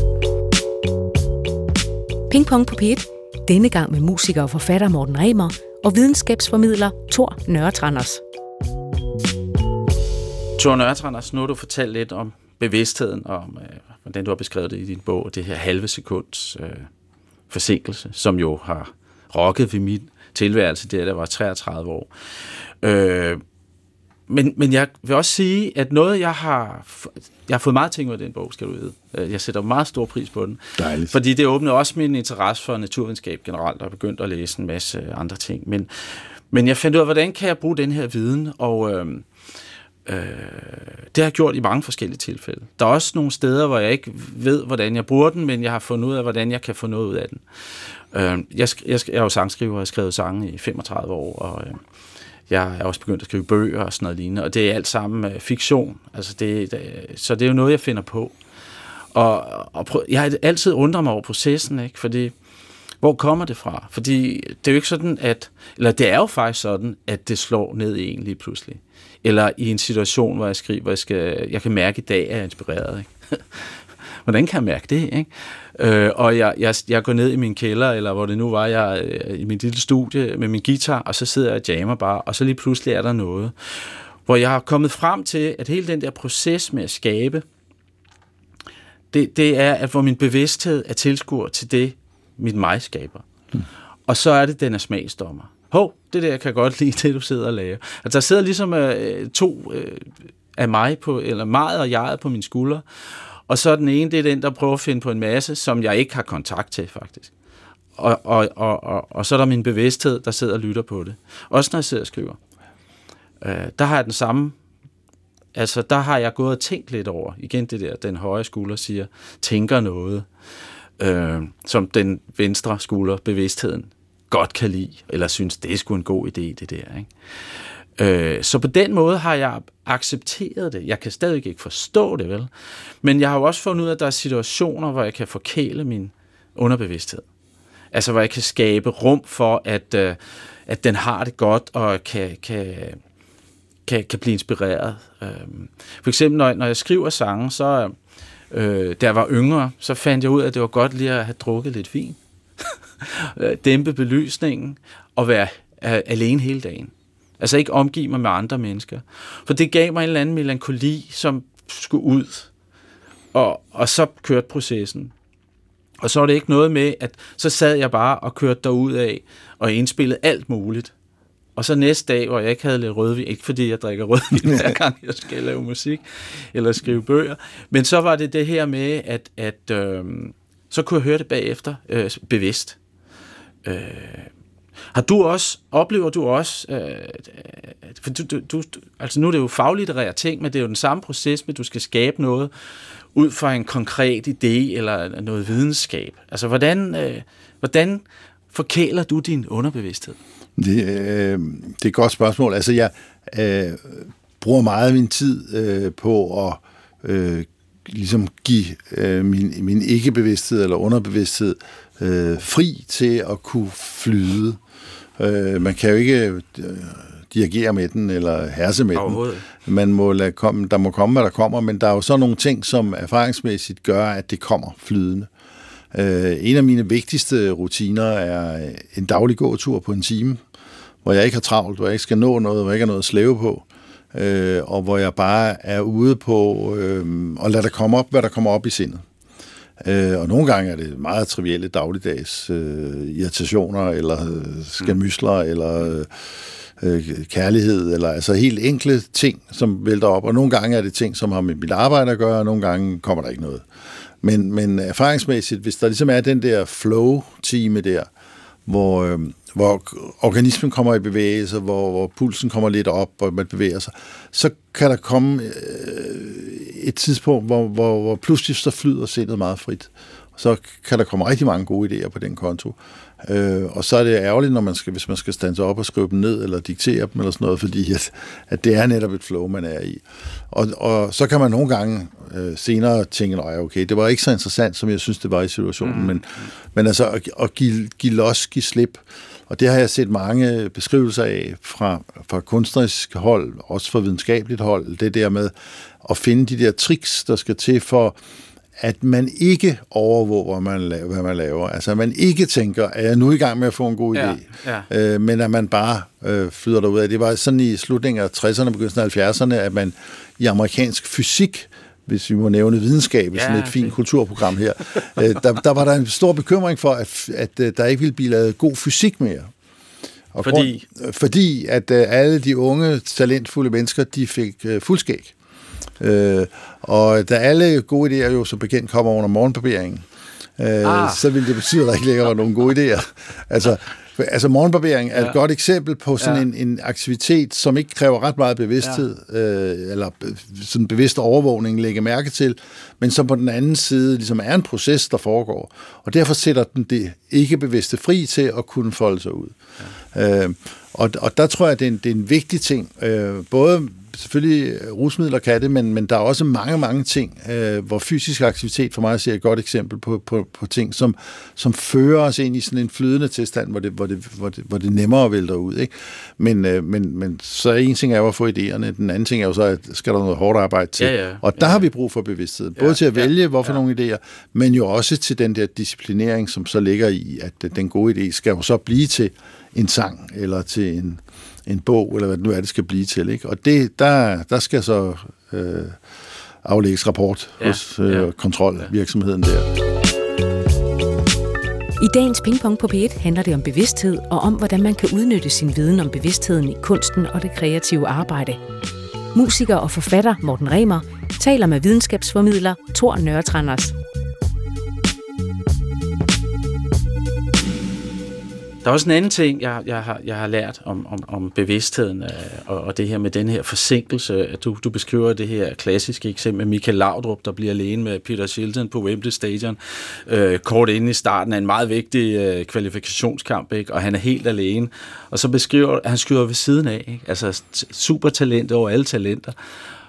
Ping Pong på P1. Denne gang med musiker og forfatter Morten Remer og videnskabsformidler Thor Nørretranders. Thor Nørretranders, nu har du fortalt lidt om bevidstheden, og om, øh, hvordan du har beskrevet det i din bog, det her halve sekunds øh, forsinkelse, som jo har rokket ved min tilværelse, der der var 33 år. Øh, men, men jeg vil også sige, at noget, jeg har, jeg har fået meget ting ud af den bog, skal du vide. Øh, jeg sætter meget stor pris på den. Dejligt. Fordi det åbner også min interesse for naturvidenskab generelt, og har begyndt at læse en masse andre ting. Men, men jeg fandt ud af, hvordan kan jeg bruge den her viden, og øh, øh, det har jeg gjort i mange forskellige tilfælde. Der er også nogle steder, hvor jeg ikke ved, hvordan jeg bruger den, men jeg har fundet ud af, hvordan jeg kan få noget ud af den. Øh, jeg, jeg, jeg er jo sangskriver, og har skrevet sange i 35 år, og... Øh, jeg er også begyndt at skrive bøger og sådan noget lignende, og det er alt sammen øh, fiktion. Altså det, det, så det er jo noget, jeg finder på. Og, og prøv, jeg har altid undret mig over processen, ikke? fordi hvor kommer det fra? Fordi det er jo ikke sådan, at, eller det er jo faktisk sådan, at det slår ned i en lige pludselig. Eller i en situation, hvor jeg skriver, hvor jeg, skal, jeg kan mærke, at i dag er jeg inspireret. Ikke? Hvordan kan jeg mærke det? Ikke? Øh, og jeg, jeg, jeg går ned i min kælder, eller hvor det nu var, jeg øh, i min lille studie med min guitar, og så sidder jeg og jammer bare, og så lige pludselig er der noget. Hvor jeg har kommet frem til, at hele den der proces med at skabe, det, det er, at hvor min bevidsthed er tilskuer til det, mit mig skaber. Mm. Og så er det, den er smagsdommer. Hov, det der kan jeg godt lide, det du sidder og laver. Altså, der sidder ligesom øh, to øh, af mig på, eller meget og jeg på min skulder, og så den ene, det er den, der prøver at finde på en masse, som jeg ikke har kontakt til, faktisk. Og, og, og, og, og så er der min bevidsthed, der sidder og lytter på det. Også når jeg sidder og skriver. Øh, der har jeg den samme Altså, der har jeg gået og tænkt lidt over, igen det der, den højre skulder siger, tænker noget, øh, som den venstre skulder, bevidstheden, godt kan lide, eller synes, det er sgu en god idé, det der. Ikke? Øh, så på den måde har jeg accepteret det. Jeg kan stadig ikke forstå det, vel? Men jeg har jo også fundet ud af, at der er situationer, hvor jeg kan forkæle min underbevidsthed. Altså, hvor jeg kan skabe rum for, at, øh, at den har det godt og kan, kan, kan, kan blive inspireret. Øh, for eksempel, når, når jeg skriver sange, så øh, da jeg var yngre, så fandt jeg ud af, at det var godt lige at have drukket lidt vin. Dæmpe belysningen og være alene hele dagen. Altså ikke omgive mig med andre mennesker. For det gav mig en eller anden melankoli, som skulle ud. Og, og så kørte processen. Og så var det ikke noget med, at så sad jeg bare og kørte derud af og indspillede alt muligt. og så næste dag, hvor jeg ikke havde lidt rødvin, ikke fordi jeg drikker rødvin hver gang jeg skal lave musik eller skrive bøger, men så var det det her med, at, at øh, så kunne jeg høre det bagefter øh, bevidst. Øh, har du også, oplever du også, øh, øh, for du, du, du, altså nu er det jo faglitterære ting, men det er jo den samme proces, med at du skal skabe noget ud fra en konkret idé eller noget videnskab. Altså hvordan, øh, hvordan forkæler du din underbevidsthed? Det, øh, det er et godt spørgsmål. Altså jeg øh, bruger meget af min tid øh, på at øh, ligesom give øh, min, min ikke-bevidsthed eller underbevidsthed øh, fri til at kunne flyde. Øh, man kan jo ikke øh, dirigere med den eller herse med den. Man må lade komme, der må komme, hvad der kommer, men der er jo så nogle ting, som erfaringsmæssigt gør, at det kommer flydende. Øh, en af mine vigtigste rutiner er en daglig gåtur på en time, hvor jeg ikke har travlt, hvor jeg ikke skal nå noget, hvor jeg ikke har noget at slæve på, øh, og hvor jeg bare er ude på øh, og lade der komme op, hvad der kommer op i sindet. Øh, og nogle gange er det meget trivielle dagligdags øh, irritationer, eller øh, skamysler, mm. eller øh, kærlighed, eller altså helt enkle ting, som vælter op. Og nogle gange er det ting, som har med mit arbejde at gøre, og nogle gange kommer der ikke noget. Men, men erfaringsmæssigt, hvis der ligesom er den der flow-time der, hvor, øh, hvor organismen kommer i bevægelse, hvor, hvor pulsen kommer lidt op, og man bevæger sig, så kan der komme øh, et tidspunkt, hvor, hvor, hvor pludselig så flyder sindet meget frit. Så kan der komme rigtig mange gode idéer på den konto. Øh, og så er det ærgerligt, når man skal, hvis man skal stande op og skrive dem ned, eller diktere dem, eller sådan noget, fordi at, at det er netop et flow, man er i. Og, og så kan man nogle gange øh, senere tænke, nej, okay, det var ikke så interessant, som jeg synes, det var i situationen, mm. men, men altså at, at give, give los, give slip, og det har jeg set mange beskrivelser af fra, fra kunstnerisk hold, også fra videnskabeligt hold, det der med at finde de der tricks, der skal til for at man ikke overvåger, hvad man, laver. Altså, at man ikke tænker, er jeg nu i gang med at få en god idé? Ja, ja. Øh, men at man bare øh, flyder derud af. Det var sådan i slutningen af 60'erne, begyndelsen af 70'erne, at man i amerikansk fysik hvis vi må nævne videnskab, ja, sådan et fint kulturprogram her, øh, der, der var der en stor bekymring for, at, at øh, der ikke ville blive lavet god fysik mere. Og fordi? Grund, fordi at øh, alle de unge, talentfulde mennesker, de fik øh, fuldskæg. Øh, og da alle gode idéer jo som bekendt kommer under morgenbarberingen, øh, ah. så ville det betyde, at der ikke længere var nogen gode idéer. Altså, altså morgenbarbering er ja. et godt eksempel på sådan ja. en, en aktivitet, som ikke kræver ret meget bevidsthed, ja. øh, eller sådan bevidst overvågning lægge mærke til, men som på den anden side ligesom er en proces, der foregår. Og derfor sætter den det ikke bevidste fri til at kunne folde sig ud. Ja. Øh, og, og der tror jeg, det er en, det er en vigtig ting, øh, både selvfølgelig øh, rusmidler kan det, men, men der er også mange, mange ting, øh, hvor fysisk aktivitet for mig ser et godt eksempel på, på, på ting, som, som fører os ind i sådan en flydende tilstand, hvor det, hvor det, hvor det, hvor det nemmere vælter ud. Ikke? Men, øh, men, men så en ting er jo at få idéerne, den anden ting er jo så, at skal der noget hårdt arbejde til. Ja, ja, og der ja. har vi brug for bevidsthed, både ja, til at vælge, ja, hvorfor ja. nogle idéer, men jo også til den der disciplinering, som så ligger i, at den gode idé skal jo så blive til en sang, eller til en, en bog, eller hvad det nu er, det skal blive til. Ikke? Og det, der, der skal så øh, aflægges rapport ja, hos øh, ja. kontrolvirksomheden der. I dagens Pingpong på P1 handler det om bevidsthed og om, hvordan man kan udnytte sin viden om bevidstheden i kunsten og det kreative arbejde. Musiker og forfatter Morten Remer taler med videnskabsformidler Thor Nørretranders. Der er også en anden ting, jeg, jeg, har, jeg har lært om, om, om bevidstheden øh, og, og det her med den her forsinkelse. Du, du beskriver det her klassiske eksempel med Michael Laudrup, der bliver alene med Peter Shilton på Wembley Stadion, øh, kort inde i starten af en meget vigtig øh, kvalifikationskamp, ikke? og han er helt alene. Og så beskriver han skyder ved siden af, ikke? altså super talent over alle talenter.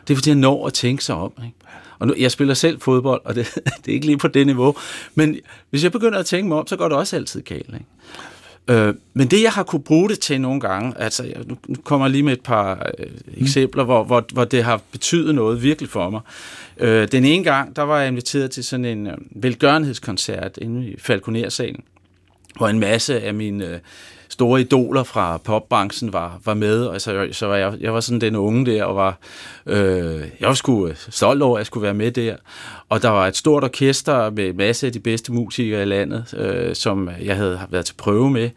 Det er fordi, han når at tænke sig om. Ikke? Og nu, jeg spiller selv fodbold, og det, det er ikke lige på det niveau. Men hvis jeg begynder at tænke mig om, så går det også altid galt. Ikke? Øh, men det, jeg har kunne bruge det til nogle gange, altså nu, nu kommer jeg lige med et par øh, mm. eksempler, hvor, hvor, hvor det har betydet noget virkelig for mig. Øh, den ene gang, der var jeg inviteret til sådan en øh, velgørenhedskoncert inde i Falconer-salen, hvor en masse af mine øh, store idoler fra popbranchen var, var med, og så, så var jeg, jeg var sådan den unge der, og var, øh, jeg var sgu øh, stolt over, at jeg skulle være med der. Og der var et stort orkester med masse af de bedste musikere i landet, øh, som jeg havde været til prøve med.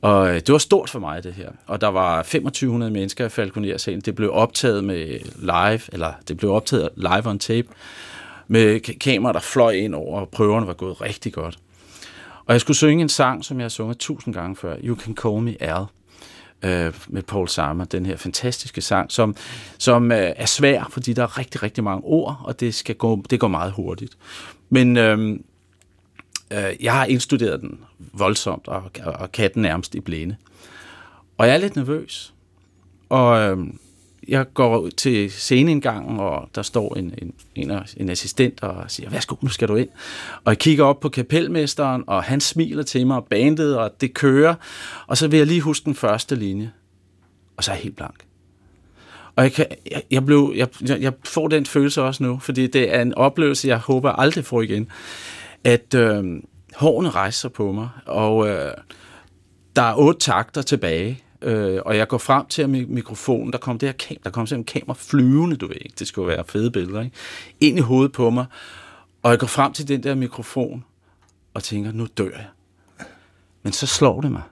Og øh, det var stort for mig, det her. Og der var 2500 mennesker i Falconer-salen. Det blev optaget med live, eller det blev optaget live on tape, med kamera, der fløj ind over, og prøverne var gået rigtig godt. Og jeg skulle synge en sang, som jeg har sunget tusind gange før, You Can Call Me Al, øh, med Paul Sammer, den her fantastiske sang, som, som øh, er svær, fordi der er rigtig, rigtig mange ord, og det, skal gå, det går meget hurtigt. Men øh, øh, jeg har indstuderet den voldsomt, og, og og katten nærmest i blinde. Og jeg er lidt nervøs. Og øh, jeg går til sceneindgangen, og der står en, en, en, en assistent og siger, værsgo, nu skal du ind. Og jeg kigger op på kapelmesteren, og han smiler til mig, og bandet, og det kører. Og så vil jeg lige huske den første linje. Og så er jeg helt blank. Og jeg, kan, jeg, jeg, blev, jeg, jeg får den følelse også nu, fordi det er en oplevelse, jeg håber aldrig får igen, at øh, hårene rejser sig på mig, og øh, der er otte takter tilbage, øh, og jeg går frem til mikrofonen, der kom det her kamera, der kom simpelthen kamera flyvende, du ved ikke, det skulle være fede billeder, ikke? ind i hovedet på mig, og jeg går frem til den der mikrofon, og tænker, nu dør jeg. Men så slår det mig.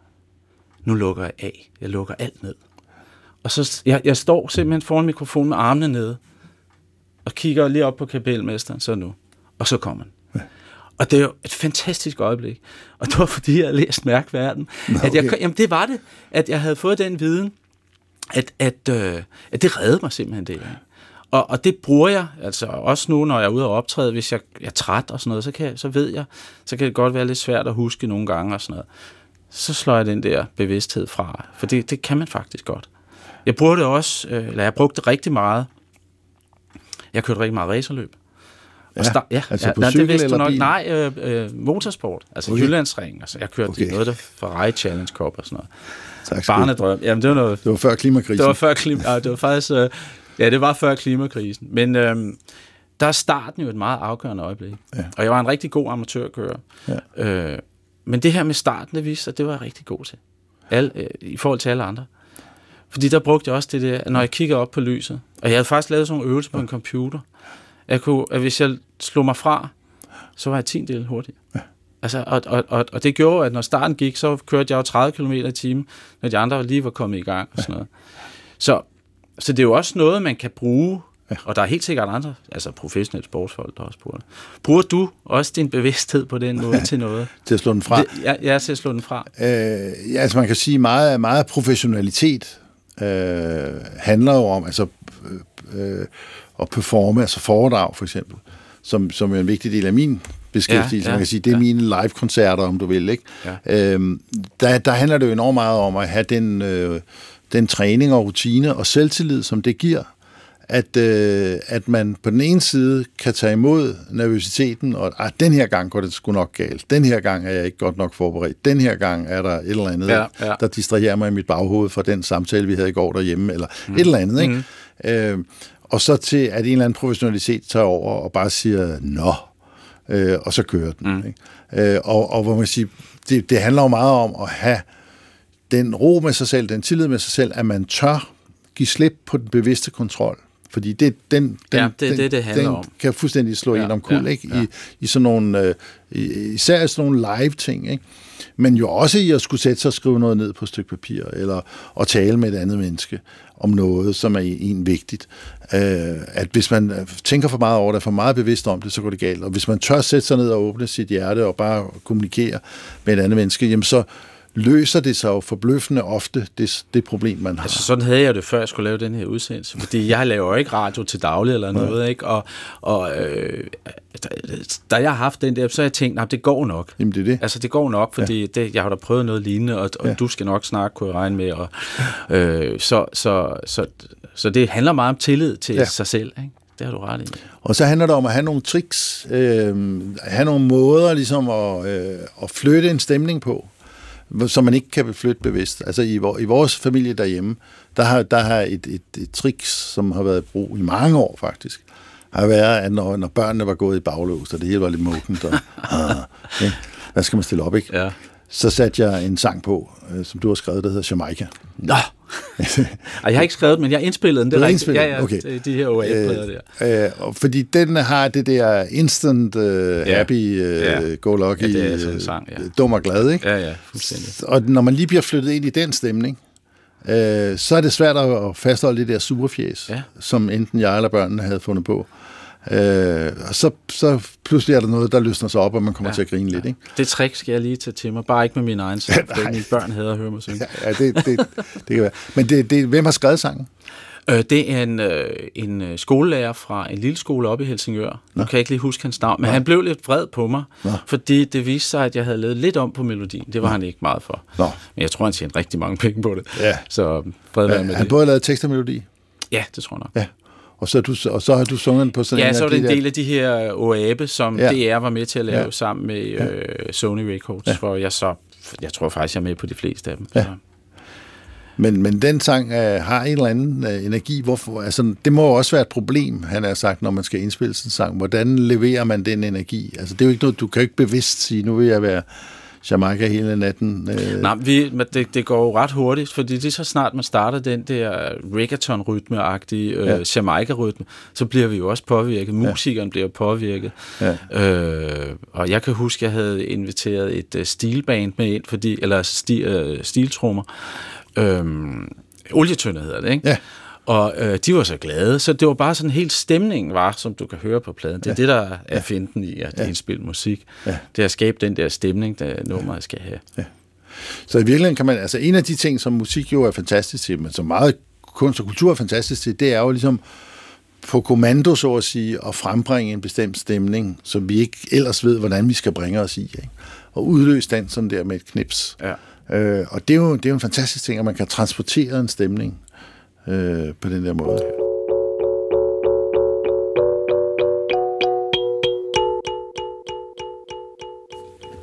Nu lukker jeg af. Jeg lukker alt ned. Og så, jeg, jeg står simpelthen foran mikrofonen med armene nede, og kigger lige op på kapelmesteren, så nu. Og så kommer han. Og det er jo et fantastisk øjeblik. Og det var fordi, jeg havde læst Mærkverden. Nå, okay. at jeg, jamen det var det, at jeg havde fået den viden, at, at, øh, at det reddede mig simpelthen det. Og, og det bruger jeg, altså også nu, når jeg er ude og optræde, hvis jeg, jeg er træt og sådan noget, så, kan, så ved jeg, så kan det godt være lidt svært at huske nogle gange og sådan noget. Så slår jeg den der bevidsthed fra, for det, det kan man faktisk godt. Jeg bruger det også, øh, eller jeg brugte det rigtig meget. Jeg kørte rigtig meget racerløb. Ja, start, ja, altså ja, på nej, cykel det vidste eller nok. bil? Nej, øh, øh, motorsport. Altså okay. Jyllandsring. Altså, jeg kørte okay. noget der Ferrari Challenge Cup og sådan noget. Tak skal Barnedrøm. Jamen, det var noget... Det var før klimakrisen. Det var før klima, ja, det var faktisk... Øh, ja, det var før klimakrisen. Men øh, der er starten jo et meget afgørende øjeblik. Ja. Og jeg var en rigtig god amatørkører. Ja. Øh, men det her med starten, det viste at det var jeg rigtig god til. Al, øh, I forhold til alle andre. Fordi der brugte jeg også det der, når jeg kigger op på lyset. Og jeg havde faktisk lavet sådan en øvelse på en computer. Jeg kunne, at hvis jeg slog mig fra, så var jeg 10 del hurtigere. Ja. Altså, og, og, og, og det gjorde, at når starten gik, så kørte jeg jo 30 km i timen, når de andre lige var kommet i gang og sådan noget. Så, så det er jo også noget, man kan bruge, ja. og der er helt sikkert andre, altså professionelle sportsfolk, der også bruger det. Bruger du også din bevidsthed på den måde til noget? til at slå den fra? Det, ja, ja, til at slå den fra. Øh, ja, altså man kan sige, meget, meget professionalitet øh, handler jo om, altså øh, øh at performe, altså foredrag for eksempel, som, som er en vigtig del af min beskæftigelse. Ja, ja, man kan sige, det er ja. mine live-koncerter, om du vil. Ikke? Ja. Øhm, der, der handler det jo enormt meget om at have den, øh, den træning og rutine og selvtillid, som det giver, at, øh, at man på den ene side kan tage imod nervøsiteten, og at den her gang går det sgu nok galt. Den her gang er jeg ikke godt nok forberedt. Den her gang er der et eller andet, ja, ja. der distraherer mig i mit baghoved fra den samtale, vi havde i går derhjemme, eller mm. et eller andet. Ikke? Mm. Øh, og så til, at en eller anden professionalitet tager over og bare siger, nå, øh, og så kører den. Mm. Ikke? Øh, og, og hvor man siger, det, det handler jo meget om at have den ro med sig selv, den tillid med sig selv, at man tør give slip på den bevidste kontrol. Fordi det, den, den, ja, det, den, det, det handler den om. kan fuldstændig slå ja, en om kul, ja, ikke? I, ja. i sådan nogle, øh, især i sådan nogle live-ting, ikke? men jo også i at skulle sætte sig og skrive noget ned på et stykke papir, eller at tale med et andet menneske om noget, som er en vigtigt. Øh, at hvis man tænker for meget over det, er for meget bevidst om det, så går det galt. Og hvis man tør sætte sig ned og åbne sit hjerte og bare kommunikere med et andet menneske, jamen så, løser det sig jo forbløffende ofte, det, det problem, man har. Altså, sådan havde jeg det, før jeg skulle lave den her udsendelse, fordi jeg laver jo ikke radio til daglig eller noget, ja. ikke? Og, og øh, da jeg har haft den der, så har jeg tænkt, at det går nok. Jamen, det er det. Altså, det går nok, fordi ja. det, jeg har da prøvet noget lignende, og, og ja. du skal nok snart kunne regne med. Og, øh, så, så, så, så det handler meget om tillid til ja. sig selv, ikke? Det har du ret i. Og så handler det om at have nogle tricks, øh, have nogle måder ligesom at, øh, at flytte en stemning på som man ikke kan flytte bevidst. Altså i, i vores familie derhjemme, der har, der har et, et, et trick, som har været i brug i mange år faktisk, har været, at når, når børnene var gået i baglås, og det hele var lidt muggent, og ah, okay, hvad skal man stille op, ikke? Ja. Så satte jeg en sang på, øh, som du har skrevet, der hedder Jamaica. Nå! Ej, jeg har ikke skrevet men jeg har indspillet den. Det er rigtigt. ja, den? Okay. ja, de her OA-plader der. Øh, og fordi den har det der instant, Ja. happy, uh, Ja. go lucky, Ja, det er en sang, ja. øh, dum og glad, ikke? Ja, ja, fuldstændig. Og når man lige bliver flyttet ind i den stemning, øh, så er det svært at fastholde det der superfjes, Ja. som enten jeg eller børnene havde fundet på. Øh, og så, så pludselig er der noget, der løsner sig op, og man kommer Ja. til at grine lidt. Ikke? Det trick skal jeg lige tage til mig. Bare ikke med min egen sang, for Nej. mine børn hader at høre mig synge. Ja, det, det, det kan være. Men det, det, hvem har skrevet sangen? Øh, det er en, øh, en øh, skolelærer fra en lille skole oppe i Helsingør. Nu kan jeg ikke lige huske hans navn, men han blev lidt vred på mig, Nå. fordi det viste sig, at jeg havde lavet lidt om på melodien. Det var han ikke meget for. Nå. Men jeg tror, han tjente rigtig mange penge på det. Ja. Så fred Ja, med han det. både lavet tekst og melodi. Ja, det tror jeg nok. Ja. Og så, du, og så har du sunget på sådan Ja, en så af var det de en del af de her OABE, som Ja. DR var med til at lave Ja. ja. sammen med øh, Sony Records, ja. hvor jeg så, jeg tror faktisk, jeg er med på de fleste af dem. Ja. Så. Men, men den sang øh, har en eller anden øh, energi. Hvorfor, altså, det må jo også være et problem, han har sagt, når man skal indspille sådan en sang. Hvordan leverer man den energi? Altså, det er jo ikke noget, du kan ikke bevidst sige, nu vil jeg være Jamaica hele natten. Øh, Nej, vi, det, det går jo ret hurtigt, fordi det er så snart man starter den der reggaeton-rytme-agtige øh, Ja. ja. Jamaica-rytme, så bliver vi jo også påvirket. Musikeren bliver påvirket. Ja. Øh, og jeg kan huske, at jeg havde inviteret et øh, stilband med ind, fordi, eller sti, øh, stiltrummer. Øh, olietønder hedder det, ikke? Ja. Og øh, de var så glade, så det var bare sådan helt stemningen var, som du kan høre på pladen. Det er ja. det, der er finten i at ja. indspille musik. Ja. Det er at skabe den der stemning, der nummeret skal have. Så i virkeligheden kan man, altså en af de ting, som musik jo er fantastisk til, men som meget kunst og kultur er fantastisk til, det er jo ligesom på kommando, så at sige, at frembringe en bestemt stemning, som vi ikke ellers ved, hvordan vi skal bringe os i. Ikke? Og udløse den sådan der med et knips. Ja. Øh, og det er, jo, det er jo en fantastisk ting, at man kan transportere en stemning øh, på den der måde.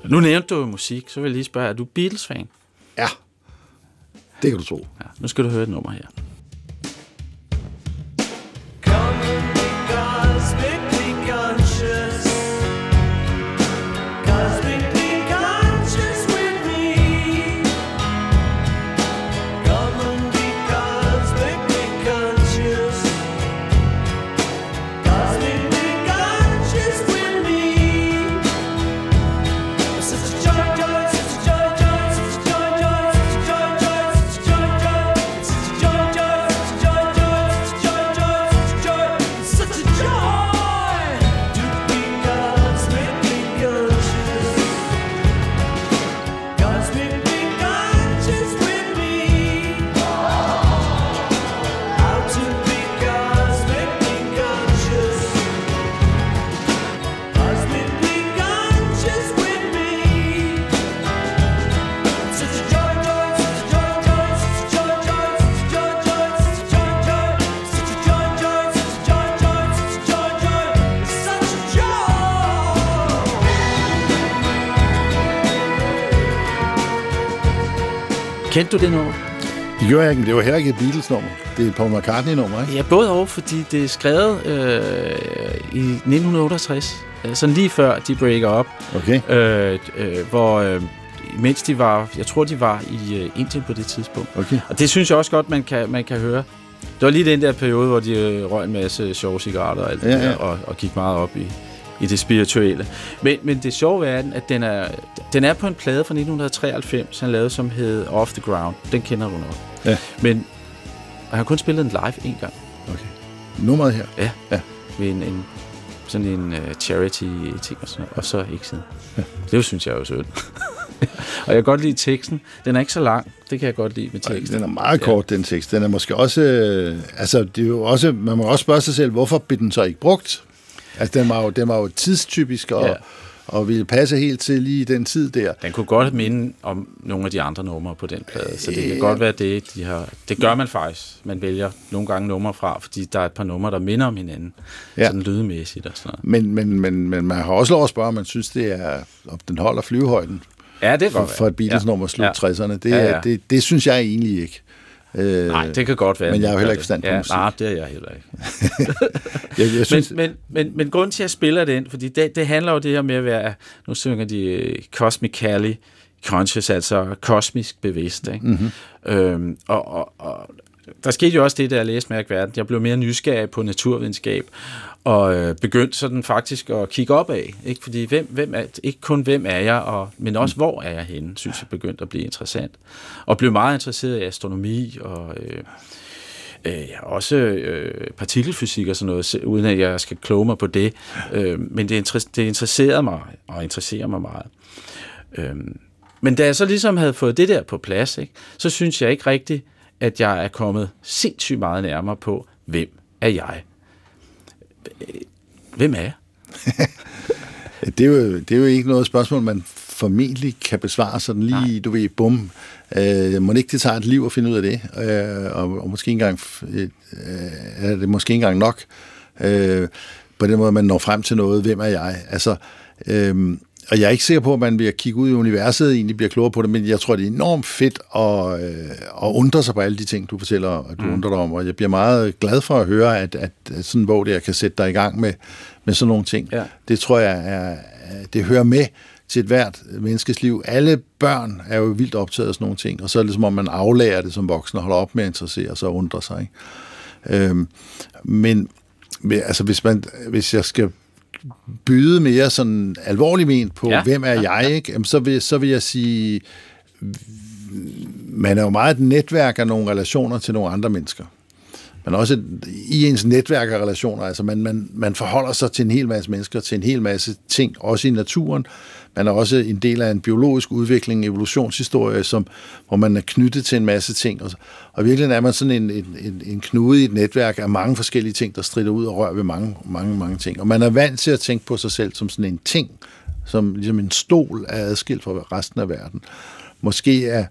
Nu nævnte du musik, så vil jeg lige spørge, er du Beatles-fan? Ja, det kan du tro. Ja, nu skal du høre et nummer her. Kendte du det nummer? Det gjorde jeg ikke, men det var heller ikke et Beatles-nummer. Det er et Paul McCartney-nummer, ikke? Ja, både og, fordi det er skrevet øh, i 1968, øh, sådan lige før de breaker op, Okay. øh, øh, hvor øh, mens de var, jeg tror de var i øh, Indien på det tidspunkt. Okay. Og det synes jeg også godt, man kan, man kan høre. Det var lige den der periode, hvor de øh, røg en masse sjove cigaretter og alt ja. ja. Der, og, og gik meget op i, i det spirituelle. Men, men det sjove er, at den er, den er på en plade fra 1993, han lavede, som hed Off the Ground. Den kender du nok. Ja. Men han har kun spillet den live en gang okay. Nummeret her. Ja. Ja. ved en, en sådan en uh, charity-ting og sådan noget, og så ikke siden. Ja. Det synes jeg er jo sødt. og jeg kan godt lide teksten. Den er ikke så lang. Det kan jeg godt lide med teksten. Den er meget kort, den tekst. Den er måske også... Øh, altså, det er jo også... Man må også spørge sig selv, hvorfor blev den så ikke brugt? Altså, den var jo, den var jo tidstypisk, og, Ja. ja. og ville passe helt til lige den tid der. Den kunne godt minde om nogle af de andre numre på den plade, så det kan Ja. godt være det, de har... Det gør man faktisk. Man vælger nogle gange numre fra, fordi der er et par numre, der minder om hinanden. Ja. Sådan lydmæssigt og sådan noget. Men, men, men, men man har også lov at spørge, om man synes, det er, om den holder flyvehøjden Ja, det kan for, for et Beatles-nummer slut ja. 60'erne. Det, Ja, ja. det, det synes jeg egentlig ikke. Øh, Nej, det kan godt være. Men jeg har jo heller ikke forstand på ja, musik. Nej, det er jeg heller ikke. jeg, jeg synes, Men, men, men, men grunden til, at jeg spiller den, fordi det, det handler jo det her med at være, nu synger de uh, Cosmic Cali, conscious, altså kosmisk bevidst. Ikke? Mm-hmm. Øhm, og, og, og der skete jo også det, da jeg læste Mærk Verden. Jeg blev mere nysgerrig på naturvidenskab, og øh, begyndte sådan faktisk at kigge op af. Ikke? Fordi hvem, hvem er, ikke kun hvem er jeg, og, men også hvor er jeg henne, synes jeg begyndte at blive interessant. Og blev meget interesseret i astronomi og... Øh, Øh, også øh, partikelfysik og sådan noget, uden at jeg skal kloge mig på det. Øh, men det, inter- det interesserede mig, og interesserer mig meget. Øh, men da jeg så ligesom havde fået det der på plads, ikke, så synes jeg ikke rigtigt, at jeg er kommet sindssygt meget nærmere på, hvem er jeg? Hvem er jeg? Det er, jo, det er jo ikke noget spørgsmål, man formentlig kan besvare sådan lige, Nej. du ved, bum. Øh, må ikke det tager et liv at finde ud af det, øh, og, og måske engang, øh, er det måske engang nok. Øh, på den måde, man når frem til noget, hvem er jeg? Altså, øh, og jeg er ikke sikker på, at man ved at kigge ud i universet egentlig bliver klogere på det, men jeg tror, det er enormt fedt at, øh, at undre sig på alle de ting, du fortæller, og du mm. undrer dig om, og jeg bliver meget glad for at høre, at, at, at sådan en bog der kan sætte dig i gang med, med sådan nogle ting. Ja. Det tror jeg, er, det hører med til et hvert menneskes liv. Alle børn er jo vildt optaget af sådan nogle ting, og så er det som om, man aflærer det som voksen og holder op med at interessere sig og undre sig. Ikke? Øhm, men men, altså, hvis, man, hvis jeg skal byde mere sådan alvorligt ment på, Ja. hvem er jeg, ikke? Jamen, så, vil, så vil jeg sige, man er jo meget et netværk af nogle relationer til nogle andre mennesker. Men også et, i ens netværk af relationer, altså man, man, man forholder sig til en hel masse mennesker, til en hel masse ting, også i naturen. Man er også en del af en biologisk udvikling, en evolutionshistorie, som, hvor man er knyttet til en masse ting. Og, og virkelig er man sådan en, en, en, en knude i et netværk af mange forskellige ting, der strider ud og rører ved mange, mange, mange ting. Og man er vant til at tænke på sig selv som sådan en ting, som ligesom en stol er adskilt fra resten af verden. Måske er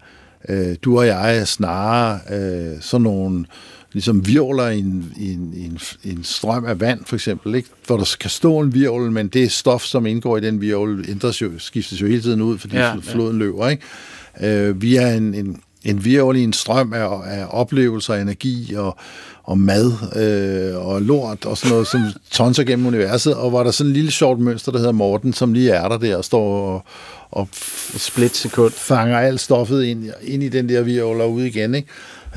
øh, du og jeg snarere øh, sådan nogle ligesom virvler i en, i, en, i, en, i en strøm af vand, for eksempel, ikke? hvor der kan stå en virvel, men det stof, som indgår i den virvel, ændres jo, skiftes jo hele tiden ud, fordi Ja, ja, ja. floden løber. Ikke? Øh, vi er en, en, en virvel i en strøm af, af oplevelser, energi og, og mad øh, og lort og sådan noget, som tonser gennem universet, og hvor der er sådan en lille sjovt mønster, der hedder Morten, som lige er der der og står og, og split sekund. fanger alt stoffet ind, ind i den der virvel og ud igen, ikke?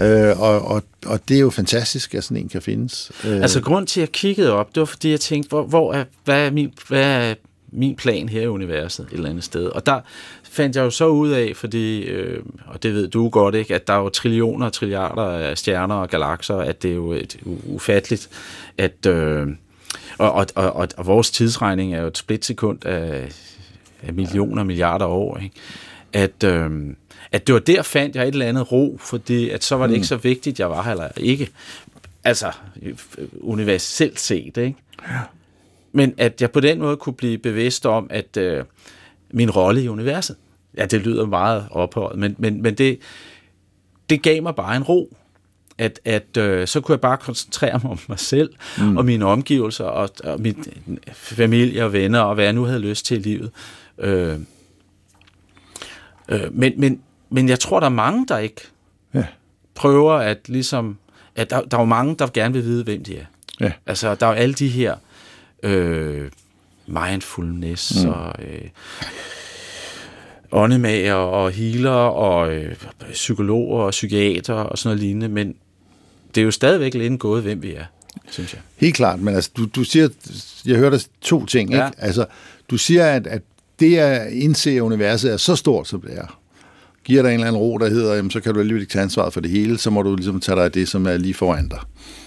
Øh, og, og, og det er jo fantastisk, at sådan en kan findes. Øh, Altså, grund til, at jeg kiggede op, det var, fordi jeg tænkte, hvor, hvor er, hvad, er min, hvad er min plan her i universet et eller andet sted? Og der fandt jeg jo så ud af, fordi, øh, og det ved du godt, ikke, at der er jo trillioner og trilliarder af stjerner og galakser, at det er jo et, ufatteligt, at... Øh, og, og, og, og, og vores tidsregning er jo et splitsekund af, af millioner og milliarder år, ikke? At, øh, at det var der fandt jeg et eller andet ro, fordi at så var det ikke så vigtigt, jeg var her eller ikke. Altså, universelt set, ikke? Men at jeg på den måde kunne blive bevidst om, at øh, min rolle i universet, ja, det lyder meget ophøjet, men, men, men det, det gav mig bare en ro. At, at øh, så kunne jeg bare koncentrere mig om mig selv, mm. og mine omgivelser, og, og min familie og venner, og hvad jeg nu havde lyst til i livet. Øh, øh, men, men, men jeg tror, der er mange, der ikke Ja. prøver at ligesom... At der, der er jo mange, der gerne vil vide, hvem de er. Ja. Altså, der er jo alle de her øh, mindfulness mm. og øh, åndemager og healer og øh, psykologer og psykiater og sådan noget lignende, men det er jo stadigvæk lidt en gåde, hvem vi er, synes jeg. Helt klart, men altså, du, du siger, jeg hørte to ting, ikke? Ja. Altså, du siger, at, at det at indse, universet er så stort, som det er, giver dig en eller anden ro, der hedder, jamen, så kan du alligevel ikke tage ansvaret for det hele, så må du ligesom tage dig af det, som er lige foran dig.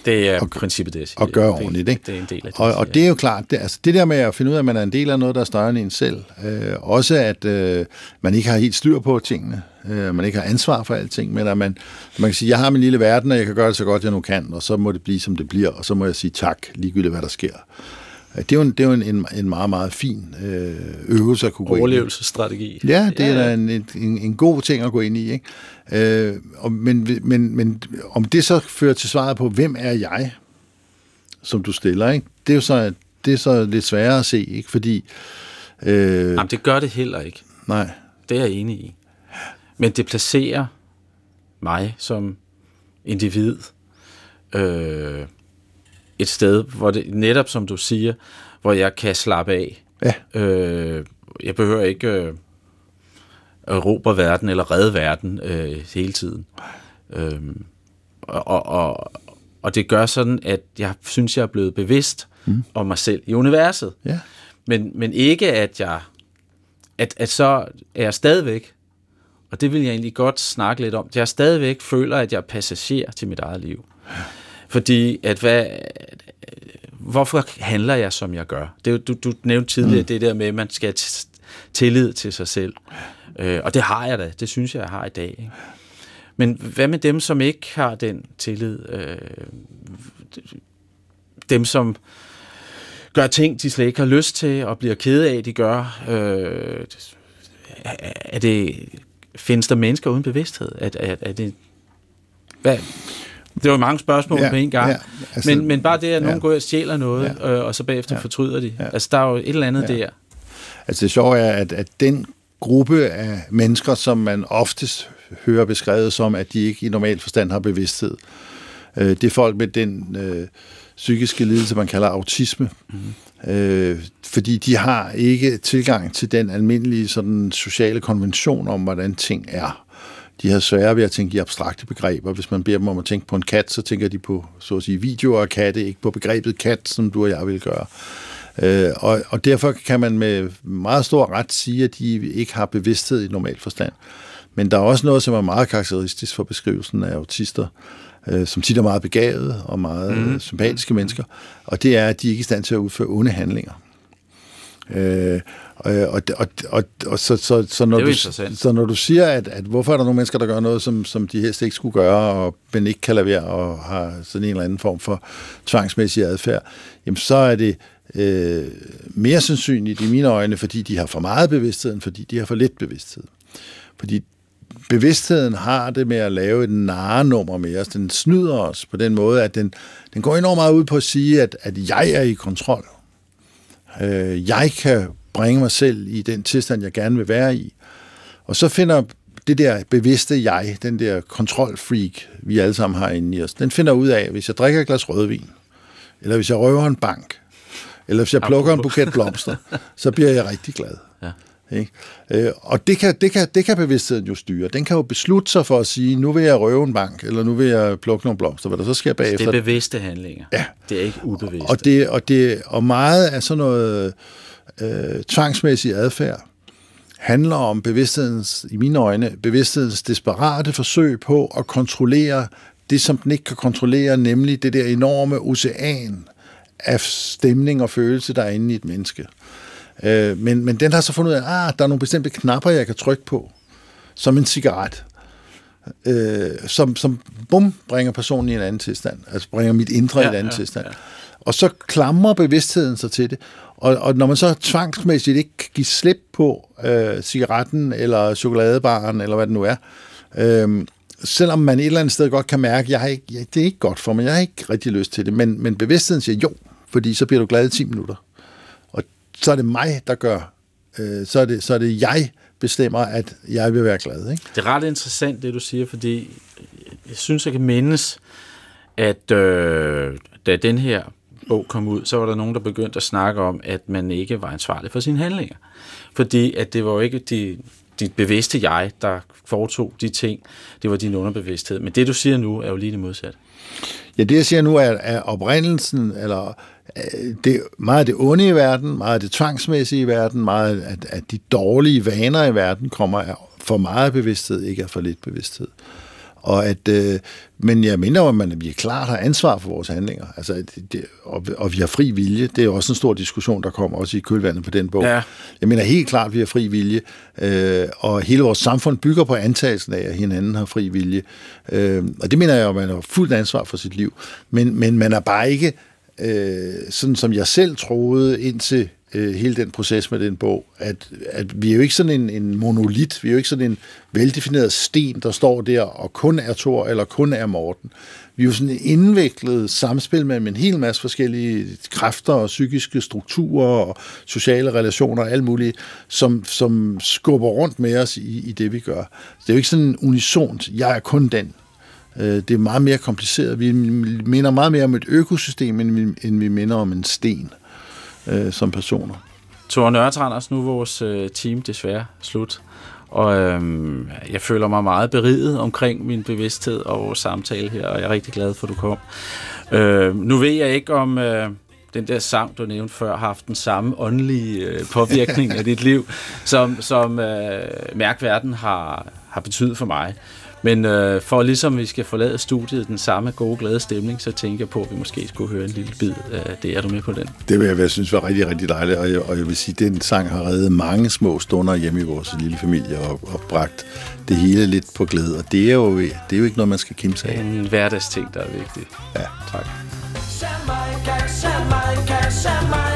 Det er Og- princippet, det jeg siger. og gøre ordentligt, ikke? Det er en del af det, Og, og det er jo klart, det, altså det der med at finde ud af, at man er en del af noget, der er større end en selv, øh, også at øh, man ikke har helt styr på tingene, øh, man ikke har ansvar for alting, men at man, man kan sige, jeg har min lille verden, og jeg kan gøre det så godt, jeg nu kan, og så må det blive, som det bliver, og så må jeg sige tak, ligegyldigt hvad der sker. Det er jo en, det er jo en, en, en meget, meget fin øh, øvelse at kunne gå ind i. Overlevelsesstrategi. Ja, det er da en, en, en god ting at gå ind i. Ikke? Øh, og, men, men, men om det så fører til svaret på, hvem er jeg, som du stiller, ikke? det er jo så, det er så lidt sværere at se, ikke? fordi... Øh, Jamen, det gør det heller ikke. nej, Det er jeg enig i. Men det placerer mig som individ øh, et sted, hvor det netop som du siger, hvor jeg kan slappe af. ja, Øh, jeg behøver ikke øh, erobre verden eller redde verden øh, hele tiden. Øhm, og, og, og, og det gør sådan, at jeg synes, jeg er blevet bevidst mm. om mig selv i universet. Ja. Men, men ikke, at jeg at, at så er jeg stadigvæk, og det vil jeg egentlig godt snakke lidt om, at jeg stadigvæk føler, at jeg er passager til mit eget liv. Fordi, at hvad, hvorfor handler jeg, som jeg gør? Det, du, du nævnte tidligere mm. det der med, at man skal have tillid til sig selv. Øh, og det har jeg da. Det synes jeg, jeg har i dag. Ikke? Men hvad med dem, som ikke har den tillid? Øh, dem, som gør ting, de slet ikke har lyst til, og bliver kede af, de gør. Øh, er det, findes der mennesker uden bevidsthed? Er, er, er det, hvad? Det var mange spørgsmål Ja, på en gang. ja, altså- men, men bare det, at nogen ja. går og stjæler noget, øh, og så bagefter Ja. fortryder de. Ja. Altså, der er jo et eller andet Ja. der. Altså det sjove er, at, at den gruppe af mennesker, som man oftest hører beskrevet som, at de ikke i normal forstand har bevidsthed, øh, det er folk med den øh, psykiske lidelse, man kalder autisme. Mm. Øh, fordi de har ikke tilgang til den almindelige sådan, sociale konvention om, hvordan ting er. De har svære ved at tænke i abstrakte begreber. Hvis man beder dem om at tænke på en kat, så tænker de på så at sige, videoer af katte, ikke på begrebet kat, som du og jeg vil gøre. Øh, og, og derfor kan man med meget stor ret sige, at de ikke har bevidsthed i normal forstand. Men der er også noget, som er meget karakteristisk for beskrivelsen af autister, øh, som tit er meget begavede og meget mm. sympatiske mennesker, og det er, at de ikke er i stand til at udføre onde handlinger. Øh, og, og, og, og, og så, så, så, når du, så når du siger, at, at hvorfor er der nogle mennesker, der gør noget, som, som de helst ikke skulle gøre, og, men ikke kan lade være og har sådan en eller anden form for tvangsmæssig adfærd, jamen så er det øh, mere sandsynligt i mine øjne, fordi de har for meget bevidsthed, end fordi de har for lidt bevidsthed. Fordi bevidstheden har det med at lave et narrenummer med os. Den snyder os på den måde, at den, den går enormt meget ud på at sige, at, at jeg er i kontrol. Øh, jeg kan bringe mig selv i den tilstand, jeg gerne vil være i. Og så finder det der bevidste jeg, den der kontrolfreak, vi alle sammen har inde i os, den finder ud af, at hvis jeg drikker et glas rødvin, eller hvis jeg røver en bank, eller hvis jeg plukker en buket blomster, så bliver jeg rigtig glad. Ja. Ikke? Øh, og det kan, det, kan, det kan bevidstheden jo styre. Den kan jo beslutte sig for at sige, nu vil jeg røve en bank, eller nu vil jeg plukke nogle blomster, hvad der så sker Det bagefter. er bevidste handlinger. Ja. Det er ikke ubevidste. Og, det, og, det, og meget af sådan noget øh, tvangsmæssig adfærd handler om bevidsthedens, i mine øjne, bevidsthedens desperate forsøg på at kontrollere det, som den ikke kan kontrollere, nemlig det der enorme ocean af stemning og følelse, der er inde i et menneske. Øh, men, men den har så fundet ud af, at ah, der er nogle bestemte knapper, jeg kan trykke på, som en cigaret, øh, som, som bum, bringer personen i en anden tilstand, altså bringer mit indre ja, i en anden ja, tilstand. Ja. Og så klamrer bevidstheden sig til det, og, og når man så tvangsmæssigt ikke kan give slip på øh, cigaretten, eller chokoladebaren, eller hvad det nu er, øh, selvom man et eller andet sted godt kan mærke, jeg ikke, jeg, det er ikke godt for mig, jeg har ikke rigtig lyst til det, men, men bevidstheden siger jo, fordi så bliver du glad i 10 minutter. Og så er det mig, der gør, øh, så, er det, så er det jeg bestemmer, at jeg vil være glad. Ikke? Det er ret interessant, det du siger, fordi jeg synes, jeg kan mindes, at øh, da den her bog kom ud, så var der nogen, der begyndte at snakke om, at man ikke var ansvarlig for sine handlinger. Fordi at det var jo ikke de, dit bevidste jeg, der foretog de ting. Det var din underbevidsthed. Men det, du siger nu, er jo lige det modsatte. Ja, det jeg siger nu er, er oprindelsen, eller øh, det, meget af det onde i verden, meget af det tvangsmæssige i verden, meget af, af de dårlige vaner i verden kommer af for meget bevidsthed, ikke af for lidt bevidsthed. Og at, øh, men jeg mener jo, at man, vi klart har ansvar for vores handlinger. Altså, det, det, og, og vi har fri vilje. Det er også en stor diskussion, der kommer også i kølvandet på den bog. Ja. Jeg mener helt klart, at vi har fri vilje. Øh, og hele vores samfund bygger på antagelsen af, at hinanden har fri vilje. Øh, og det mener jeg at man har fuldt ansvar for sit liv. Men, men man er bare ikke, øh, sådan som jeg selv troede indtil øh, hele den proces med den bog, at, at vi er jo ikke sådan en, en monolit, vi er jo ikke sådan en veldefineret sten, der står der og kun er Thor eller kun er Morten. Vi er jo sådan en indviklet samspil mellem en hel masse forskellige kræfter og psykiske strukturer og sociale relationer og alt muligt, som, som skubber rundt med os i, i det, vi gør. Det er jo ikke sådan unisont, jeg er kun den. Øh, det er meget mere kompliceret. Vi minder meget mere om et økosystem, end vi, end vi minder om en sten øh, øh, som personer. Tore Nørretranders, nu er vores øh, team desværre slut. Og øhm, jeg føler mig meget beriget omkring min bevidsthed og vores samtale her, og jeg er rigtig glad for, at du kom. Øh, nu ved jeg ikke, om øh, den der sang, du nævnte før, har haft den samme åndelige øh, påvirkning af dit liv, som, som øh, Mærkverden har, har betydet for mig. Men øh, for ligesom vi skal forlade studiet den samme gode, glade stemning, så tænker jeg på, at vi måske skulle høre en lille bid af det. Er du med på den? Det vil jeg, jeg synes var rigtig, rigtig dejligt, og jeg, og jeg vil sige, at den sang har reddet mange små stunder hjemme i vores lille familie og, og bragt det hele lidt på glæde. Og det er jo, det er jo ikke noget, man skal kimse af. En hverdagsting, der er vigtig. Ja. Tak. Jamaica, Jamaica, Jamaica.